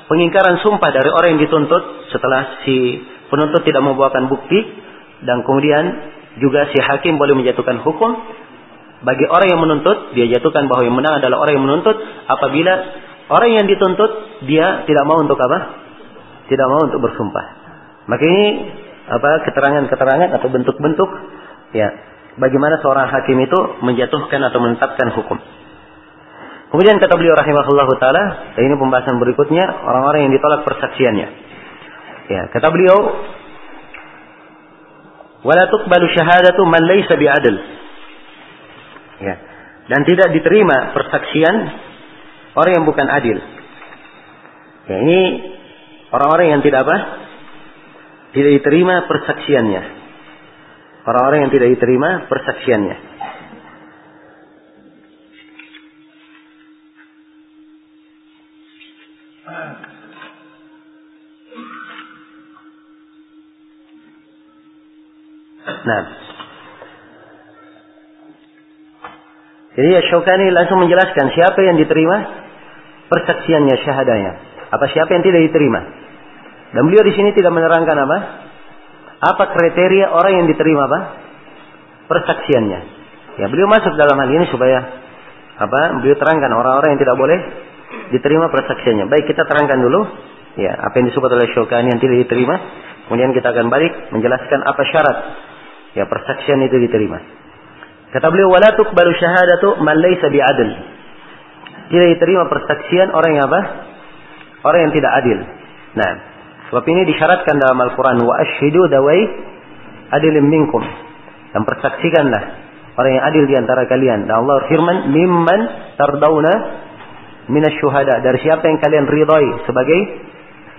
pengingkaran sumpah dari orang yang dituntut setelah si penuntut tidak membawakan bukti dan kemudian juga si hakim boleh menjatuhkan hukum bagi orang yang menuntut dia jatuhkan bahwa yang menang adalah orang yang menuntut apabila orang yang dituntut dia tidak mau untuk apa tidak mau untuk bersumpah. Maka ini apa keterangan-keterangan atau bentuk-bentuk ya bagaimana seorang hakim itu menjatuhkan atau menetapkan hukum. Kemudian kata beliau rahimahullah taala, ini pembahasan berikutnya orang-orang yang ditolak persaksiannya. Ya, kata beliau wala tuqbalu syahadatu man laysa bi'adl. Ya. Dan tidak diterima persaksian orang yang bukan adil. Ya, ini Orang-orang yang tidak apa? Tidak diterima persaksiannya. Orang-orang yang tidak diterima persaksiannya. Nah. Jadi ya Syaukani langsung menjelaskan siapa yang diterima persaksiannya, syahadanya. Apa siapa yang tidak diterima. Dan beliau di sini tidak menerangkan apa? Apa kriteria orang yang diterima apa? Persaksiannya. Ya, beliau masuk dalam hal ini supaya apa? Beliau terangkan orang-orang yang tidak boleh diterima persaksiannya. Baik, kita terangkan dulu ya apa yang disebut oleh Syukani yang tidak diterima. Kemudian kita akan balik menjelaskan apa syarat ya persaksian itu diterima. Kata beliau wala tuqbalu syahadatu man laysa bi'adl. Tidak diterima persaksian orang yang apa? Orang yang tidak adil. Nah, sebab ini disyaratkan dalam Al-Qur'an wa asyhidu dawai adilin minkum. Dan persaksikanlah orang yang adil di antara kalian. Dan Allah firman mimman tardawna minasyuhada. Dari siapa yang kalian ridhai sebagai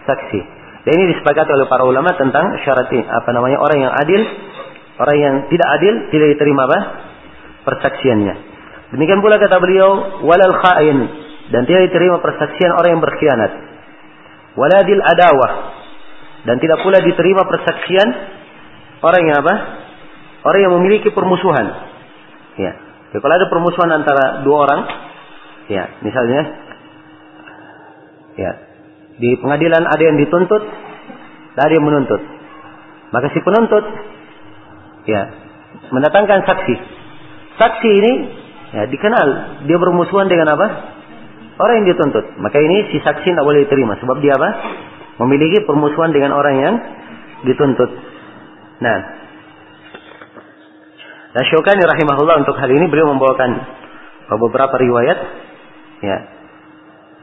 saksi. Dan ini disepakati oleh para ulama tentang syarat. Apa namanya? Orang yang adil. Orang yang tidak adil tidak diterima apa? Persaksiannya. Demikian pula kata beliau. Walal kha'in. Dan tidak diterima persaksian orang yang berkhianat. Waladil adawah. Dan tidak pula diterima persaksian orang yang apa? Orang yang memiliki permusuhan. Ya. Jadi kalau ada permusuhan antara dua orang, ya, misalnya, ya, di pengadilan ada yang dituntut, ada yang menuntut. Maka si penuntut ya mendatangkan saksi. Saksi ini ya dikenal dia bermusuhan dengan apa? Orang yang dituntut. Maka ini si saksi tidak boleh diterima sebab dia apa? Memiliki permusuhan dengan orang yang dituntut. Nah, dan Syukani rahimahullah untuk hal ini beliau membawakan beberapa riwayat ya.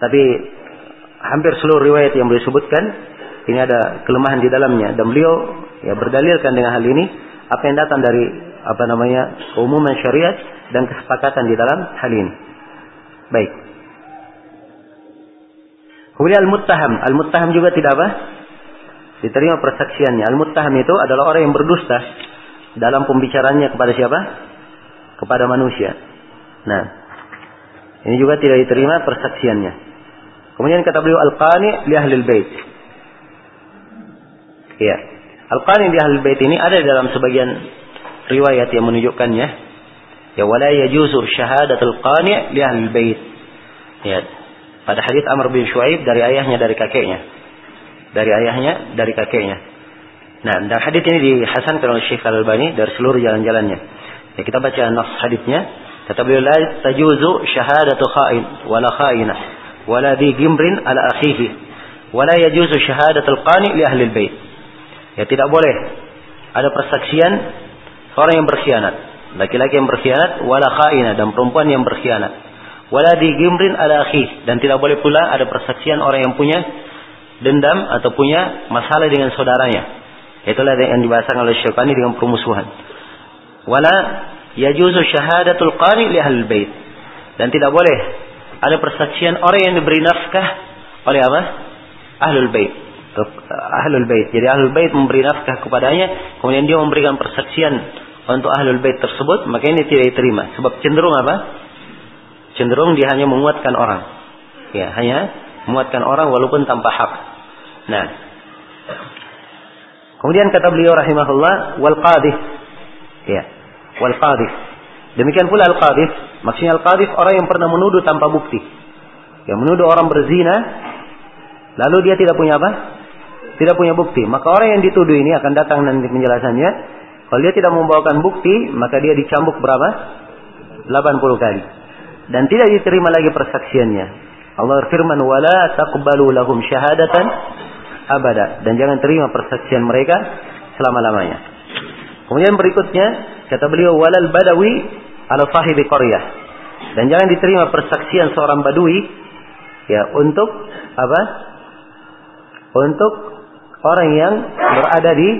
Tapi hampir seluruh riwayat yang beliau sebutkan ini ada kelemahan di dalamnya dan beliau ya berdalilkan dengan hal ini apa yang datang dari apa namanya umuman syariat dan kesepakatan di dalam hal ini. Baik. Kemudian al-muttaham, al-muttaham juga tidak apa? Diterima persaksiannya. Al-muttaham itu adalah orang yang berdusta dalam pembicaranya kepada siapa? Kepada manusia. Nah, ini juga tidak diterima persaksiannya. Kemudian kata beliau al-qani li ahli bait. Iya. Al-qani li ahli bait ini ada dalam sebagian riwayat yang menunjukkannya. Ya wala yajuzu syahadatul qani li ahli bait. Ya. Pada hadis Amr bin Shu'aib dari ayahnya dari kakeknya. Dari ayahnya dari kakeknya. Nah, dan hadis ini dihasankan oleh Syekh Al-Albani dari seluruh jalan-jalannya. Ya, kita baca nas hadisnya. Kata beliau la tajuzu syahadatu kha'in wala kha'inah wala di gimrin ala akhihi wala yajuzu syahadatul qani li ahli bait ya tidak boleh. Ada persaksian orang yang berkhianat. Laki-laki yang berkhianat wala khaina dan perempuan yang berkhianat. Wala di gimrin ala akhihi dan tidak boleh pula ada persaksian orang yang punya dendam atau punya masalah dengan saudaranya. Itulah yang dibahasakan oleh Syafi'i dengan permusuhan. Wala yajuzu syahadatul qani li ahli bait. Dan tidak boleh ada persaksian orang yang diberi nafkah oleh apa? Ahlul bait. Ahlul bait. Jadi ahlul bait memberi nafkah kepadanya, kemudian dia memberikan persaksian untuk ahlul bait tersebut, maka ini tidak diterima. Sebab cenderung apa? Cenderung dia hanya menguatkan orang. Ya, hanya menguatkan orang walaupun tanpa hak. Nah. Kemudian kata beliau rahimahullah wal qadhif. Ya. Wal qadhif. Demikian pula al-qadhif, maksudnya al-qadhif orang yang pernah menuduh tanpa bukti. Yang menuduh orang berzina, lalu dia tidak punya apa? Tidak punya bukti. Maka orang yang dituduh ini akan datang nanti penjelasannya. Kalau dia tidak membawakan bukti, maka dia dicambuk berapa? 80 kali. Dan tidak diterima lagi persaksiannya. Allah firman, "Wala taqbalu lahum syahadatan abada." Dan jangan terima persaksian mereka selama-lamanya. Kemudian berikutnya kata beliau walal badawi ala sahibi qaryah. Dan jangan diterima persaksian seorang badui ya untuk apa? Untuk orang yang berada di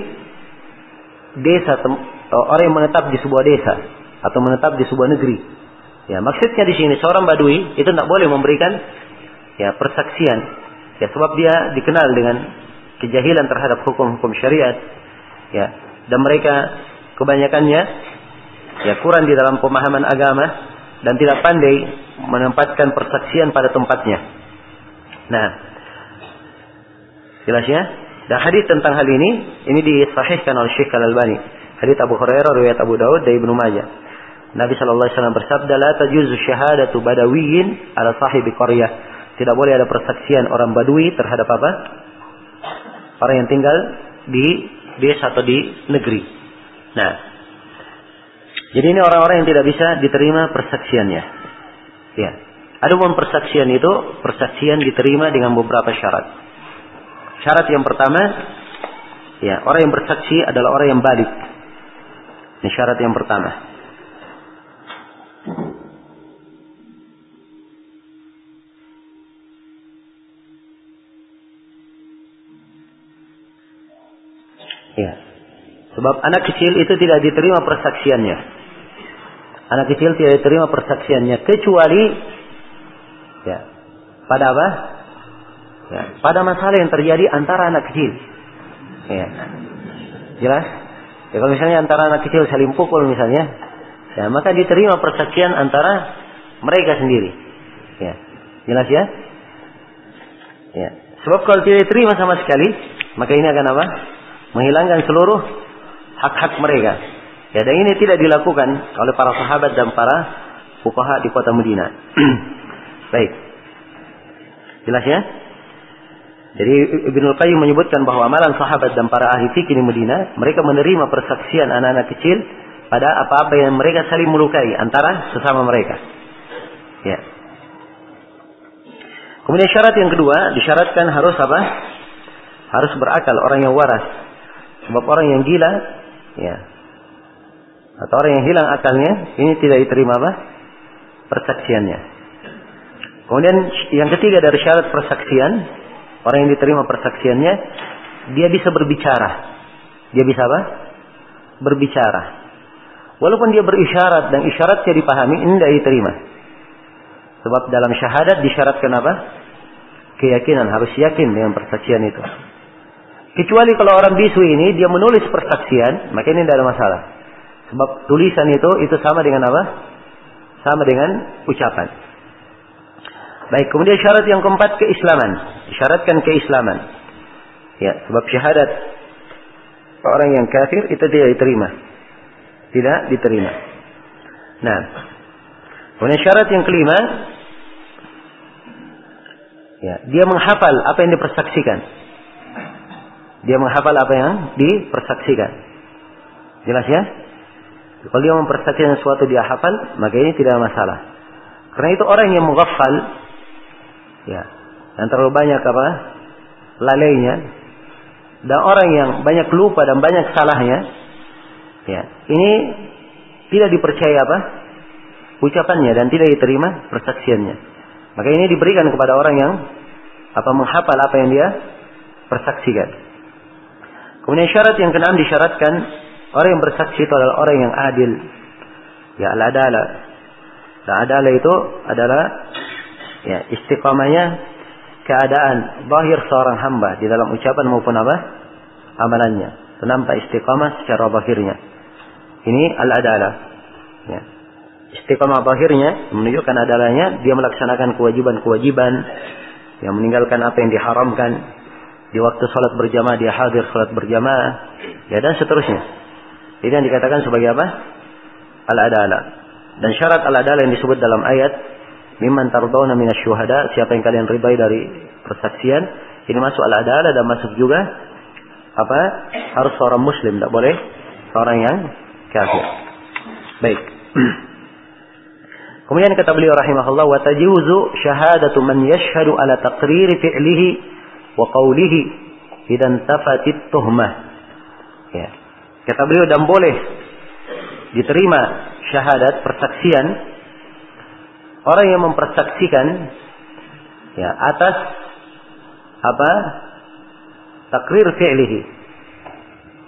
desa orang yang menetap di sebuah desa atau menetap di sebuah negeri. Ya, maksudnya di sini seorang badui itu tidak boleh memberikan ya persaksian ya sebab dia dikenal dengan kejahilan terhadap hukum-hukum syariat ya dan mereka kebanyakannya ya kurang di dalam pemahaman agama dan tidak pandai menempatkan persaksian pada tempatnya. Nah, jelas ya? Dan hadis tentang hal ini ini disahihkan oleh Syekh Al-Albani. Hadis Abu Hurairah riwayat Abu Dawud dari Ibnu Majah. Nabi sallallahu alaihi wasallam bersabda, "La tajuzu syahadatu badawiyyin ala sahibi qaryah." Tidak boleh ada persaksian orang badui terhadap apa? Orang yang tinggal di desa atau di negeri. Nah, jadi ini orang-orang yang tidak bisa diterima persaksiannya. Ya. Adapun persaksian itu, persaksian diterima dengan beberapa syarat. Syarat yang pertama, ya, orang yang bersaksi adalah orang yang balik. Ini syarat yang pertama. Ya. Sebab anak kecil itu tidak diterima persaksiannya. Anak kecil tidak diterima persaksiannya kecuali ya pada apa? Ya, pada masalah yang terjadi antara anak kecil. Ya. Jelas? Ya, kalau misalnya antara anak kecil saling pukul misalnya, ya maka diterima persaksian antara mereka sendiri. Ya. Jelas ya? Ya. Sebab kalau tidak diterima sama sekali, maka ini akan apa? menghilangkan seluruh hak-hak mereka. Ya, dan ini tidak dilakukan oleh para sahabat dan para fukaha di kota Medina. (clears throat) Baik. Jelas ya? Jadi Ibnu Qayyim menyebutkan bahwa amalan sahabat dan para ahli fikih di Medina, mereka menerima persaksian anak-anak kecil pada apa-apa yang mereka saling melukai antara sesama mereka. Ya. Kemudian syarat yang kedua, disyaratkan harus apa? Harus berakal, orang yang waras. Sebab orang yang gila, ya, atau orang yang hilang akalnya, ini tidak diterima apa? Persaksiannya. Kemudian yang ketiga dari syarat persaksian, orang yang diterima persaksiannya, dia bisa berbicara. Dia bisa apa? Berbicara. Walaupun dia berisyarat dan isyaratnya dipahami, ini tidak diterima. Sebab dalam syahadat disyaratkan apa? Keyakinan, harus yakin dengan persaksian itu. Kecuali kalau orang bisu ini dia menulis persaksian, maka ini tidak ada masalah. Sebab tulisan itu itu sama dengan apa? Sama dengan ucapan. Baik, kemudian syarat yang keempat keislaman. Syaratkan keislaman. Ya, sebab syahadat orang yang kafir itu tidak diterima. Tidak diterima. Nah, kemudian syarat yang kelima, ya, dia menghafal apa yang dipersaksikan. Dia menghafal apa yang dipersaksikan. Jelas ya? Kalau dia mempersaksikan sesuatu dia hafal, maka ini tidak masalah. Karena itu orang yang menghafal, ya, yang terlalu banyak apa? Lalainya, dan orang yang banyak lupa dan banyak salahnya, ya, ini tidak dipercaya apa? Ucapannya dan tidak diterima persaksiannya. Maka ini diberikan kepada orang yang apa menghafal apa yang dia persaksikan. Kemudian syarat yang keenam disyaratkan orang yang bersaksi itu adalah orang yang adil. Ya al-adala. Dan adalah itu adalah ya istiqamahnya keadaan bahir seorang hamba di dalam ucapan maupun apa? amalannya. Nampak istiqamah secara bahirnya. Ini al-adalah. Ya. Istiqamah bahirnya menunjukkan adalahnya dia melaksanakan kewajiban-kewajiban yang meninggalkan apa yang diharamkan di waktu sholat berjamaah dia hadir sholat berjamaah, ya dan seterusnya. Ini yang dikatakan sebagai apa? Al-adalah. Dan syarat al-adalah yang disebut dalam ayat Mimman tardawna minas syuhada Siapa yang kalian ribai dari persaksian Ini masuk al-adalah dan masuk juga Apa? Harus seorang muslim Tidak boleh seorang yang kafir Baik (clears throat) Kemudian kata beliau rahimahullah Wa tajuzu syahadatu man yashhadu ala taqriri fi'lihi wa qawlihi idan tafatit tuhmah. Ya. Kata beliau dan boleh diterima syahadat persaksian orang yang mempersaksikan ya atas apa takrir fi'lihi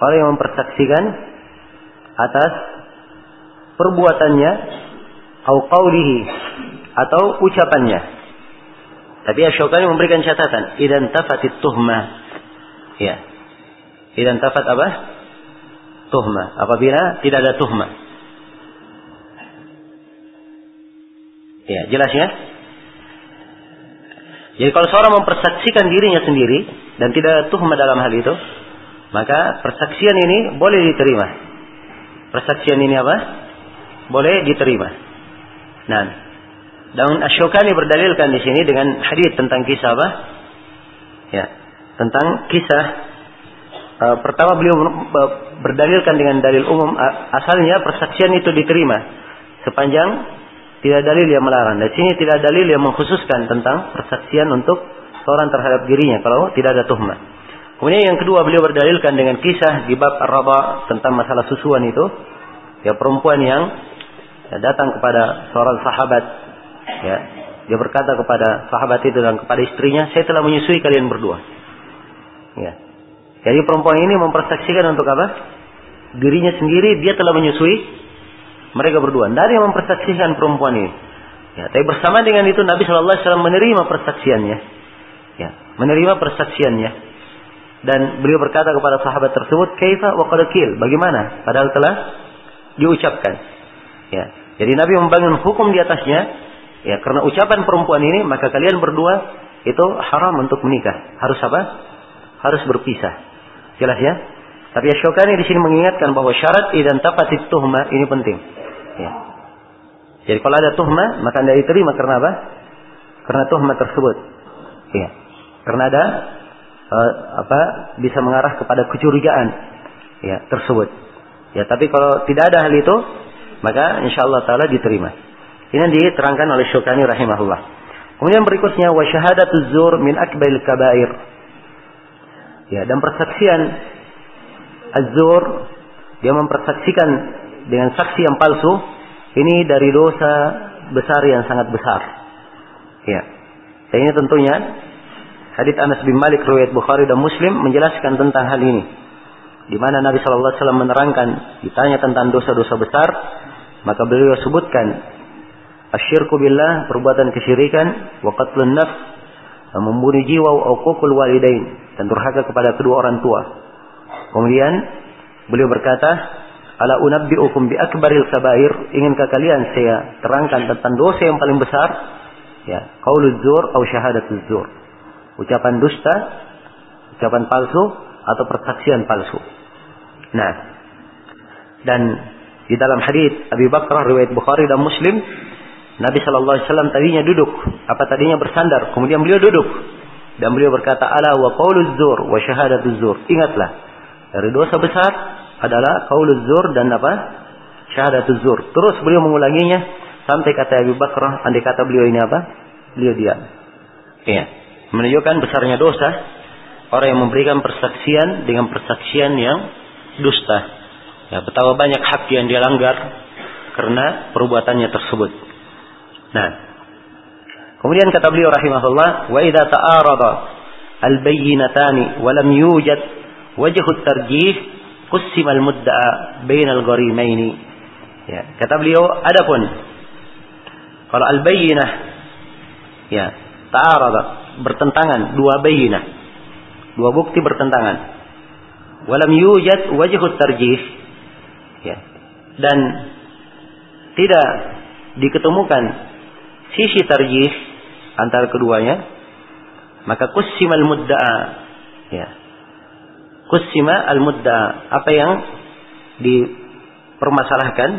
orang yang mempersaksikan atas perbuatannya atau qawlihi atau ucapannya tapi Asy-Syaukani memberikan catatan, idan tafatit tuhma. Ya. Idan tafat apa? Tuhma. Apabila tidak ada tuhma. Ya, jelas ya? Jadi kalau seorang mempersaksikan dirinya sendiri dan tidak tuhma dalam hal itu, maka persaksian ini boleh diterima. Persaksian ini apa? Boleh diterima. Nah, dan Asyokani berdalilkan di sini dengan hadis tentang kisah apa? Ya, tentang kisah uh, pertama beliau berdalilkan dengan dalil umum asalnya persaksian itu diterima sepanjang tidak dalil yang melarang. Dan sini tidak dalil yang mengkhususkan tentang persaksian untuk seorang terhadap dirinya kalau tidak ada tuhmah. Kemudian yang kedua beliau berdalilkan dengan kisah di bab ar tentang masalah susuan itu. Ya perempuan yang ya, datang kepada seorang sahabat ya dia berkata kepada sahabat itu dan kepada istrinya, saya telah menyusui kalian berdua. Ya. Jadi perempuan ini mempersaksikan untuk apa? Dirinya sendiri dia telah menyusui mereka berdua. Tidak ada yang mempersaksikan perempuan ini. Ya, tapi bersama dengan itu Nabi Shallallahu Alaihi Wasallam menerima persaksiannya. Ya, menerima persaksiannya. Dan beliau berkata kepada sahabat tersebut, "Kaifa wa Bagaimana? Padahal telah diucapkan. Ya. Jadi Nabi membangun hukum di atasnya Ya, karena ucapan perempuan ini maka kalian berdua itu haram untuk menikah. Harus apa? Harus berpisah. Jelas ya? Tapi Asyokani di sini mengingatkan bahwa syarat idan tafatit tuhma ini penting. Ya. Jadi kalau ada tuhma maka tidak diterima karena apa? Karena tuhma tersebut. Ya. Karena ada uh, apa? Bisa mengarah kepada kecurigaan ya tersebut. Ya, tapi kalau tidak ada hal itu maka insya Allah taala diterima. Ini yang diterangkan oleh Syukani rahimahullah. Kemudian berikutnya wa syahadatuz zur min akbaril kabair. Ya, dan persaksian az-zur dia mempersaksikan dengan saksi yang palsu ini dari dosa besar yang sangat besar. Ya. Dan ini tentunya hadits Anas bin Malik riwayat Bukhari dan Muslim menjelaskan tentang hal ini. Di mana Nabi Shallallahu alaihi wasallam menerangkan ditanya tentang dosa-dosa besar, maka beliau sebutkan Asyirku billah, perbuatan kesyirikan, wa qatlun nafs, membunuh jiwa, wa walidain, dan durhaka kepada kedua orang tua. Kemudian beliau berkata, Ala unabbi'ukum bi akbaril kabair, inginkah kalian saya terangkan tentang dosa yang paling besar? Ya, qauluz zur atau syahadatuz zur. Ucapan dusta, ucapan palsu atau persaksian palsu. Nah, dan di dalam hadis Abi Bakrah riwayat Bukhari dan Muslim Nabi Shallallahu Alaihi Wasallam tadinya duduk, apa tadinya bersandar, kemudian beliau duduk dan beliau berkata, "Ala wa qauluz zur wa syahadatuz zur." Ingatlah, dari dosa besar adalah qauluz zur dan apa? Syahadatuz zur. Terus beliau mengulanginya sampai kata Abu Bakrah, andai kata beliau ini apa? Beliau diam. Iya. Menunjukkan besarnya dosa orang yang memberikan persaksian dengan persaksian yang dusta. Ya, betapa banyak hak yang dia langgar karena perbuatannya tersebut. Nah. Kemudian kata beliau rahimahullah, "Wa idza ta'arada al-bayyinatani wa lam yujad wajhu at-tarjih, qusima al-mudda'a bain al-gharimaini." Ya, kata beliau, adapun kalau al-bayyinah ya, ta'arada bertentangan dua bayyinah. Dua bukti bertentangan. Walam yujad wajhu tarjih. Ya. Dan tidak diketemukan sisi tarjih antara keduanya, maka kusimal mudda'a. Ya. Kusima al mudda'a. Apa yang dipermasalahkan,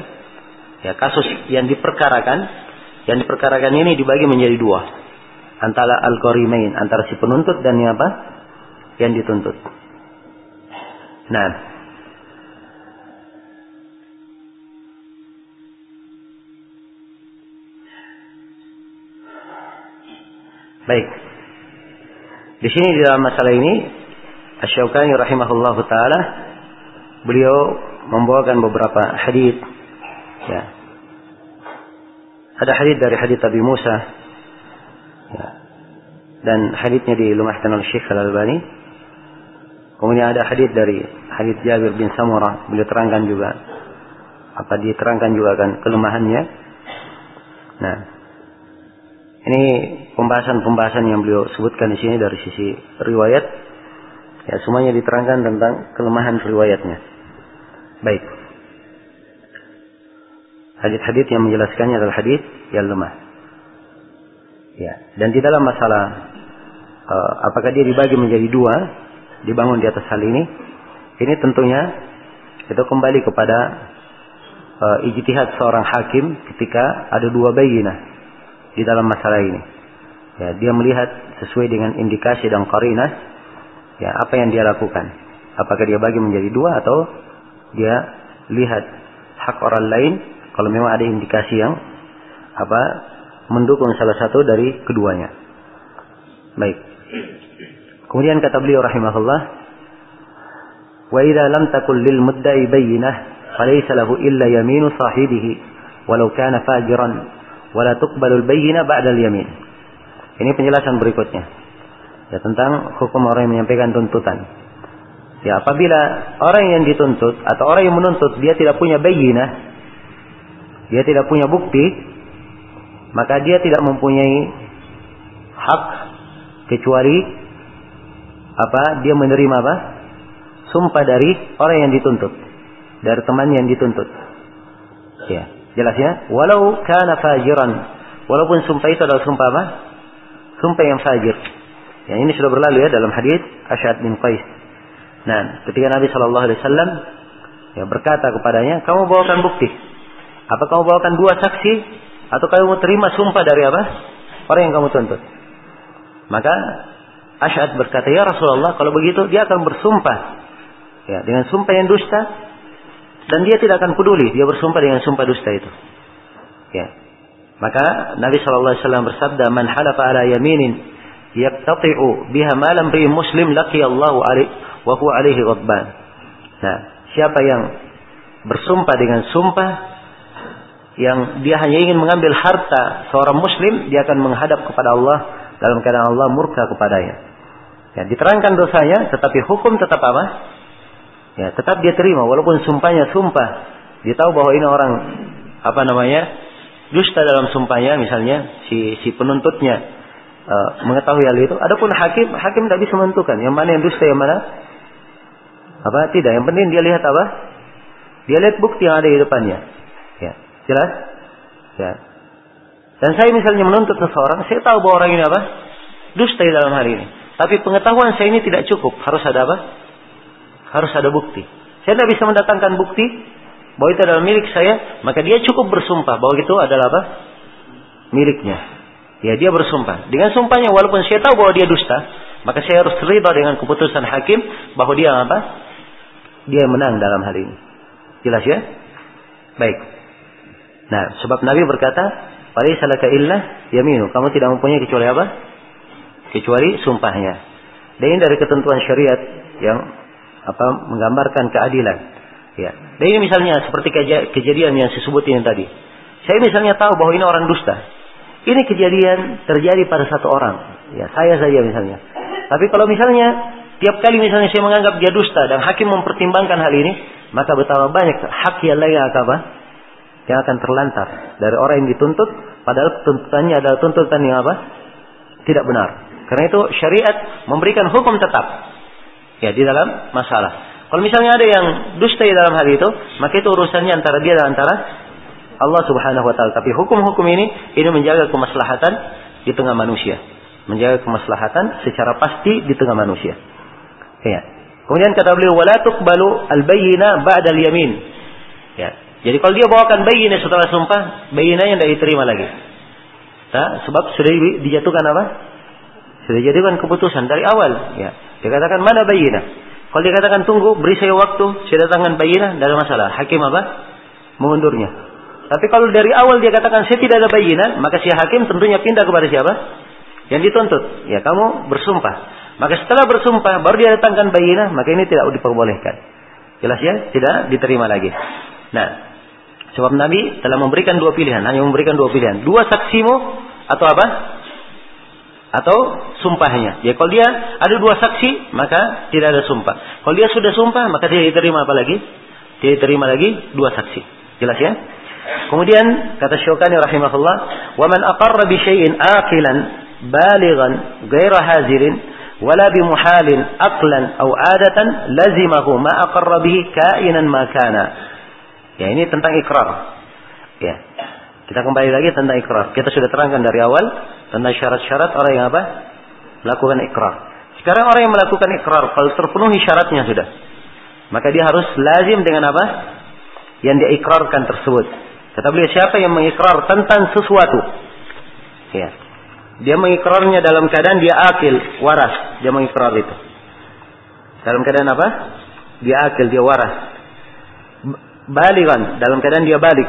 ya kasus yang diperkarakan, yang diperkarakan ini dibagi menjadi dua. Antara al-qarimain, antara si penuntut dan yang apa? Yang dituntut. Nah, Baik. Di sini di dalam masalah ini Asy-Syaukani rahimahullahu taala beliau membawakan beberapa hadis ya. Ada hadis dari hadis Abi Musa ya. dan hadisnya dilumahkan oleh Syekh Al-Albani. Kemudian ada hadis dari hadis Jabir bin Samurah, beliau terangkan juga apa diterangkan juga kan kelemahannya. Nah, ini pembahasan-pembahasan yang beliau sebutkan di sini dari sisi riwayat. Ya, semuanya diterangkan tentang kelemahan riwayatnya. Baik. Hadis-hadis yang menjelaskannya adalah hadis yang lemah. Ya, dan di dalam masalah uh, apakah dia dibagi menjadi dua, dibangun di atas hal ini, ini tentunya itu kembali kepada uh, ijtihad seorang hakim ketika ada dua bayinah di dalam masalah ini. Ya, dia melihat sesuai dengan indikasi dan qarinah ya apa yang dia lakukan. Apakah dia bagi menjadi dua atau dia lihat hak orang lain kalau memang ada indikasi yang apa mendukung salah satu dari keduanya. Baik. Kemudian kata beliau rahimahullah, "Wa idza lam takul lil mudda'i bayyinah, falaysa lahu illa yaminu sahibihi walau kana fajiran wa la tuqbalu al bayyinah ba'da al yamin." Ini penjelasan berikutnya. Ya tentang hukum orang yang menyampaikan tuntutan. Ya apabila orang yang dituntut atau orang yang menuntut dia tidak punya bayyinah, dia tidak punya bukti, maka dia tidak mempunyai hak kecuali apa? Dia menerima apa? Sumpah dari orang yang dituntut dari teman yang dituntut. Ya jelas ya? Walau kana fajiran. Walaupun sumpah itu adalah sumpah apa? Sumpah yang fajir ya ini sudah berlalu ya dalam hadis Asyad bin Qais. Nah ketika Nabi Shallallahu Alaihi Wasallam ya berkata kepadanya kamu bawakan bukti. Apa kamu bawakan dua saksi? Atau kamu terima sumpah dari apa? Orang yang kamu tuntut. Maka Asy'ad berkata, "Ya Rasulullah, kalau begitu dia akan bersumpah ya dengan sumpah yang dusta dan dia tidak akan peduli dia bersumpah dengan sumpah dusta itu." Ya. Maka Nabi sallallahu alaihi wasallam bersabda, "Man halafa ala yaminin yaqtati'u biha ma lam muslim laqi Allah wa huwa alaihi ghadban." Nah, siapa yang bersumpah dengan sumpah yang dia hanya ingin mengambil harta seorang muslim, dia akan menghadap kepada Allah dalam keadaan Allah murka kepadanya. Ya, diterangkan dosanya, tetapi hukum tetap apa? Ya, tetap dia terima walaupun sumpahnya sumpah. Dia tahu bahwa ini orang apa namanya? dusta dalam sumpahnya misalnya si si penuntutnya uh, mengetahui hal itu. Adapun hakim, hakim tidak bisa menentukan yang mana yang dusta yang mana apa tidak. Yang penting dia lihat apa? Dia lihat bukti yang ada di depannya. Ya, jelas? Ya. Dan saya misalnya menuntut seseorang, saya tahu bahwa orang ini apa? Dusta dalam hari ini. Tapi pengetahuan saya ini tidak cukup. Harus ada apa? Harus ada bukti. Saya tidak bisa mendatangkan bukti bahwa itu adalah milik saya. Maka dia cukup bersumpah bahwa itu adalah apa? Miliknya. Ya dia bersumpah. Dengan sumpahnya walaupun saya tahu bahwa dia dusta. Maka saya harus terlibat dengan keputusan hakim bahwa dia apa? Dia menang dalam hal ini. Jelas ya? Baik. Nah, sebab Nabi berkata, "Falaisa laka illa yaminu." Kamu tidak mempunyai kecuali apa? kecuali sumpahnya. Dan ini dari ketentuan syariat yang apa menggambarkan keadilan. Ya. Dan ini misalnya seperti kejadian yang saya tadi. Saya misalnya tahu bahwa ini orang dusta. Ini kejadian terjadi pada satu orang. Ya, saya saja misalnya. Tapi kalau misalnya tiap kali misalnya saya menganggap dia dusta dan hakim mempertimbangkan hal ini, maka betapa banyak hak yang lain apa? Yang akan terlantar dari orang yang dituntut, padahal tuntutannya adalah tuntutan yang apa? Tidak benar. Karena itu syariat memberikan hukum tetap ya di dalam masalah. Kalau misalnya ada yang dusta di dalam hal itu, maka itu urusannya antara dia dan antara Allah Subhanahu wa taala. Tapi hukum-hukum ini ini menjaga kemaslahatan di tengah manusia. Menjaga kemaslahatan secara pasti di tengah manusia. Ya. Kemudian kata beliau wala tuqbalu al-bayyina ba'da al-yamin. Ya. Jadi kalau dia bawakan bayyina setelah sumpah, bayyinanya tidak diterima lagi. Nah, sebab sudah dijatuhkan apa? Sudah jadikan keputusan dari awal. Ya. Dia katakan mana bayinah. Kalau dia katakan tunggu, beri saya waktu, saya datangkan bayinah, tidak ada masalah. Hakim apa? Mengundurnya. Tapi kalau dari awal dia katakan saya tidak ada bayinah, maka si hakim tentunya pindah kepada siapa? Yang dituntut. Ya kamu bersumpah. Maka setelah bersumpah, baru dia datangkan bayinah, maka ini tidak diperbolehkan. Jelas ya? Tidak diterima lagi. Nah, sebab Nabi telah memberikan dua pilihan, hanya memberikan dua pilihan. Dua saksimu atau apa? atau sumpahnya. Ya kalau dia ada dua saksi maka tidak ada sumpah. Kalau dia sudah sumpah maka dia diterima apa lagi? Dia diterima lagi dua saksi. Jelas ya? Kemudian kata Syukani rahimahullah, "Wa man aqarra bi syai'in aqilan balighan ghaira hazirin wala bi muhalin aqlan aw adatan lazimahu ma aqarra bihi kainan ma kana." Ya ini tentang ikrar. Ya. Kita kembali lagi tentang ikrar. Kita sudah terangkan dari awal tentang syarat-syarat orang yang apa? Melakukan ikrar. Sekarang orang yang melakukan ikrar, kalau terpenuhi syaratnya sudah. Maka dia harus lazim dengan apa? Yang dia ikrarkan tersebut. Kata beliau, siapa yang mengikrar tentang sesuatu? Ya. Dia mengikrarnya dalam keadaan dia akil, waras. Dia mengikrar itu. Dalam keadaan apa? dia akil, dia waras. Balikan dalam keadaan dia balik.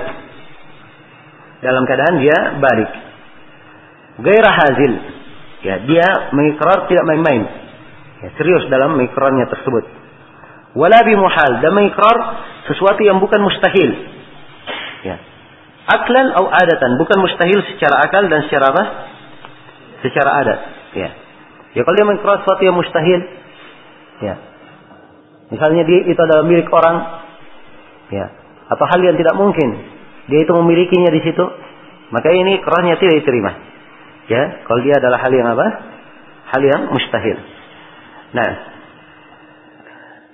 Dalam keadaan dia balik. Gairah hazil. Ya, dia mengikrar tidak main-main. Ya, serius dalam mengikrarnya tersebut. Wala muhal dan mengikrar sesuatu yang bukan mustahil. Ya. Aklan atau adatan, bukan mustahil secara akal dan secara apa? Secara adat. Ya. Ya kalau dia mengikrar sesuatu yang mustahil, ya. Misalnya dia itu adalah milik orang, ya, atau hal yang tidak mungkin, dia itu memilikinya di situ, maka ini kerasnya tidak diterima. Ya, kalau dia adalah hal yang apa? Hal yang mustahil. Nah,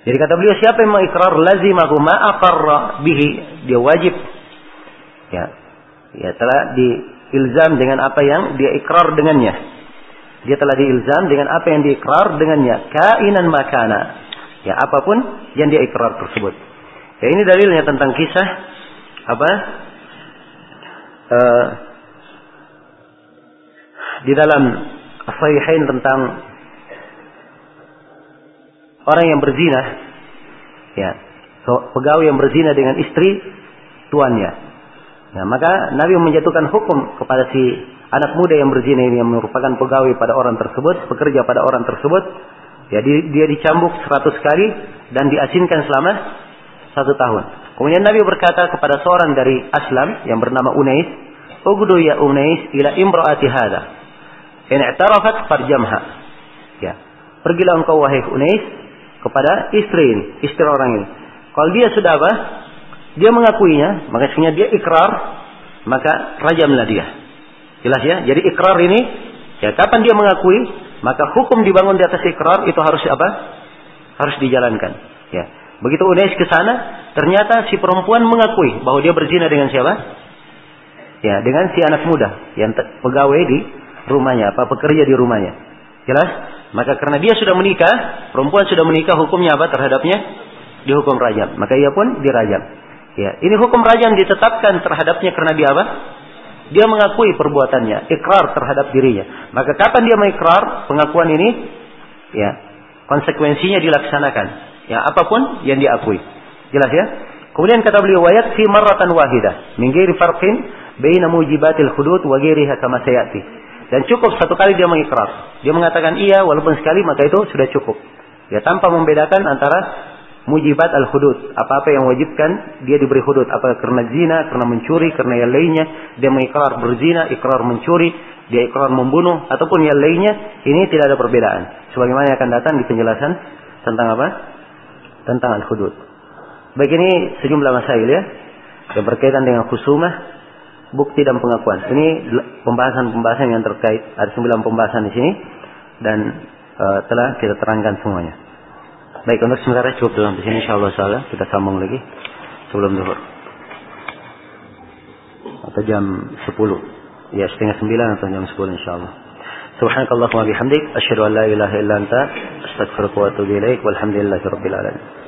jadi kata beliau siapa yang mengikrar lazimahu ma aqarra bihi, dia wajib ya. Ya telah diilzam dengan apa yang dia ikrar dengannya. Dia telah diilzam dengan apa yang diikrar dengannya, kainan makana. Ya, apa pun yang dia ikrar tersebut. Ya ini dalilnya tentang kisah apa? Uh, di dalam Sahihain tentang orang yang berzina, ya, so, pegawai yang berzina dengan istri tuannya. Ya, maka Nabi menjatuhkan hukum kepada si anak muda yang berzina ini yang merupakan pegawai pada orang tersebut, pekerja pada orang tersebut. Ya, dia, dicambuk seratus kali dan diasinkan selama satu tahun. Kemudian Nabi berkata kepada seorang dari Aslam yang bernama Unais, "Ugdu ya Unais ila imraati hadha." In i'tarafat farjamha. Ya. Pergilah engkau wahai Unais kepada istri ini, istri orang ini. Kalau dia sudah apa? Dia mengakuinya, maksudnya dia ikrar, maka rajamlah dia. Jelas ya? Jadi ikrar ini, ya kapan dia mengakui, maka hukum dibangun di atas ikrar itu harus apa? Harus dijalankan. Ya. Begitu Unais ke sana, ternyata si perempuan mengakui bahwa dia berzina dengan siapa? Ya, dengan si anak muda yang pegawai di rumahnya, apa pekerja di rumahnya. Jelas? Maka karena dia sudah menikah, perempuan sudah menikah, hukumnya apa terhadapnya? Dihukum rajam. Maka ia pun dirajam. Ya, ini hukum rajam ditetapkan terhadapnya karena dia apa? Dia mengakui perbuatannya, ikrar terhadap dirinya. Maka kapan dia mengikrar pengakuan ini? Ya, konsekuensinya dilaksanakan. Ya, apa pun yang diakui. Jelas ya? Kemudian kata beliau wayat fi marratan wahidah min ghairi farqin baina mujibatil hudud wa ghairiha kama sayati. Dan cukup satu kali dia mengikrar. Dia mengatakan iya walaupun sekali maka itu sudah cukup. Ya tanpa membedakan antara mujibat al-hudud. Apa-apa yang wajibkan dia diberi hudud. Apa karena zina, karena mencuri, karena yang lainnya. Dia mengikrar berzina, ikrar mencuri, dia ikrar membunuh, ataupun yang lainnya. Ini tidak ada perbedaan. Sebagaimana yang akan datang di penjelasan tentang apa? Tentang al-hudud. Baik ini sejumlah masail ya. Yang berkaitan dengan khusumah bukti dan pengakuan. Ini pembahasan-pembahasan yang terkait ada sembilan pembahasan di sini dan uh, telah kita terangkan semuanya. Baik untuk sementara cukup dalam di sini insyaallah salah kita sambung lagi sebelum zuhur atau jam 10 ya setengah sembilan atau jam 10 insyaallah. Subhanakallahumma bihamdik asyhadu an la ilaha illa anta astaghfiruka wa atubu ilaik walhamdulillahi rabbil alamin.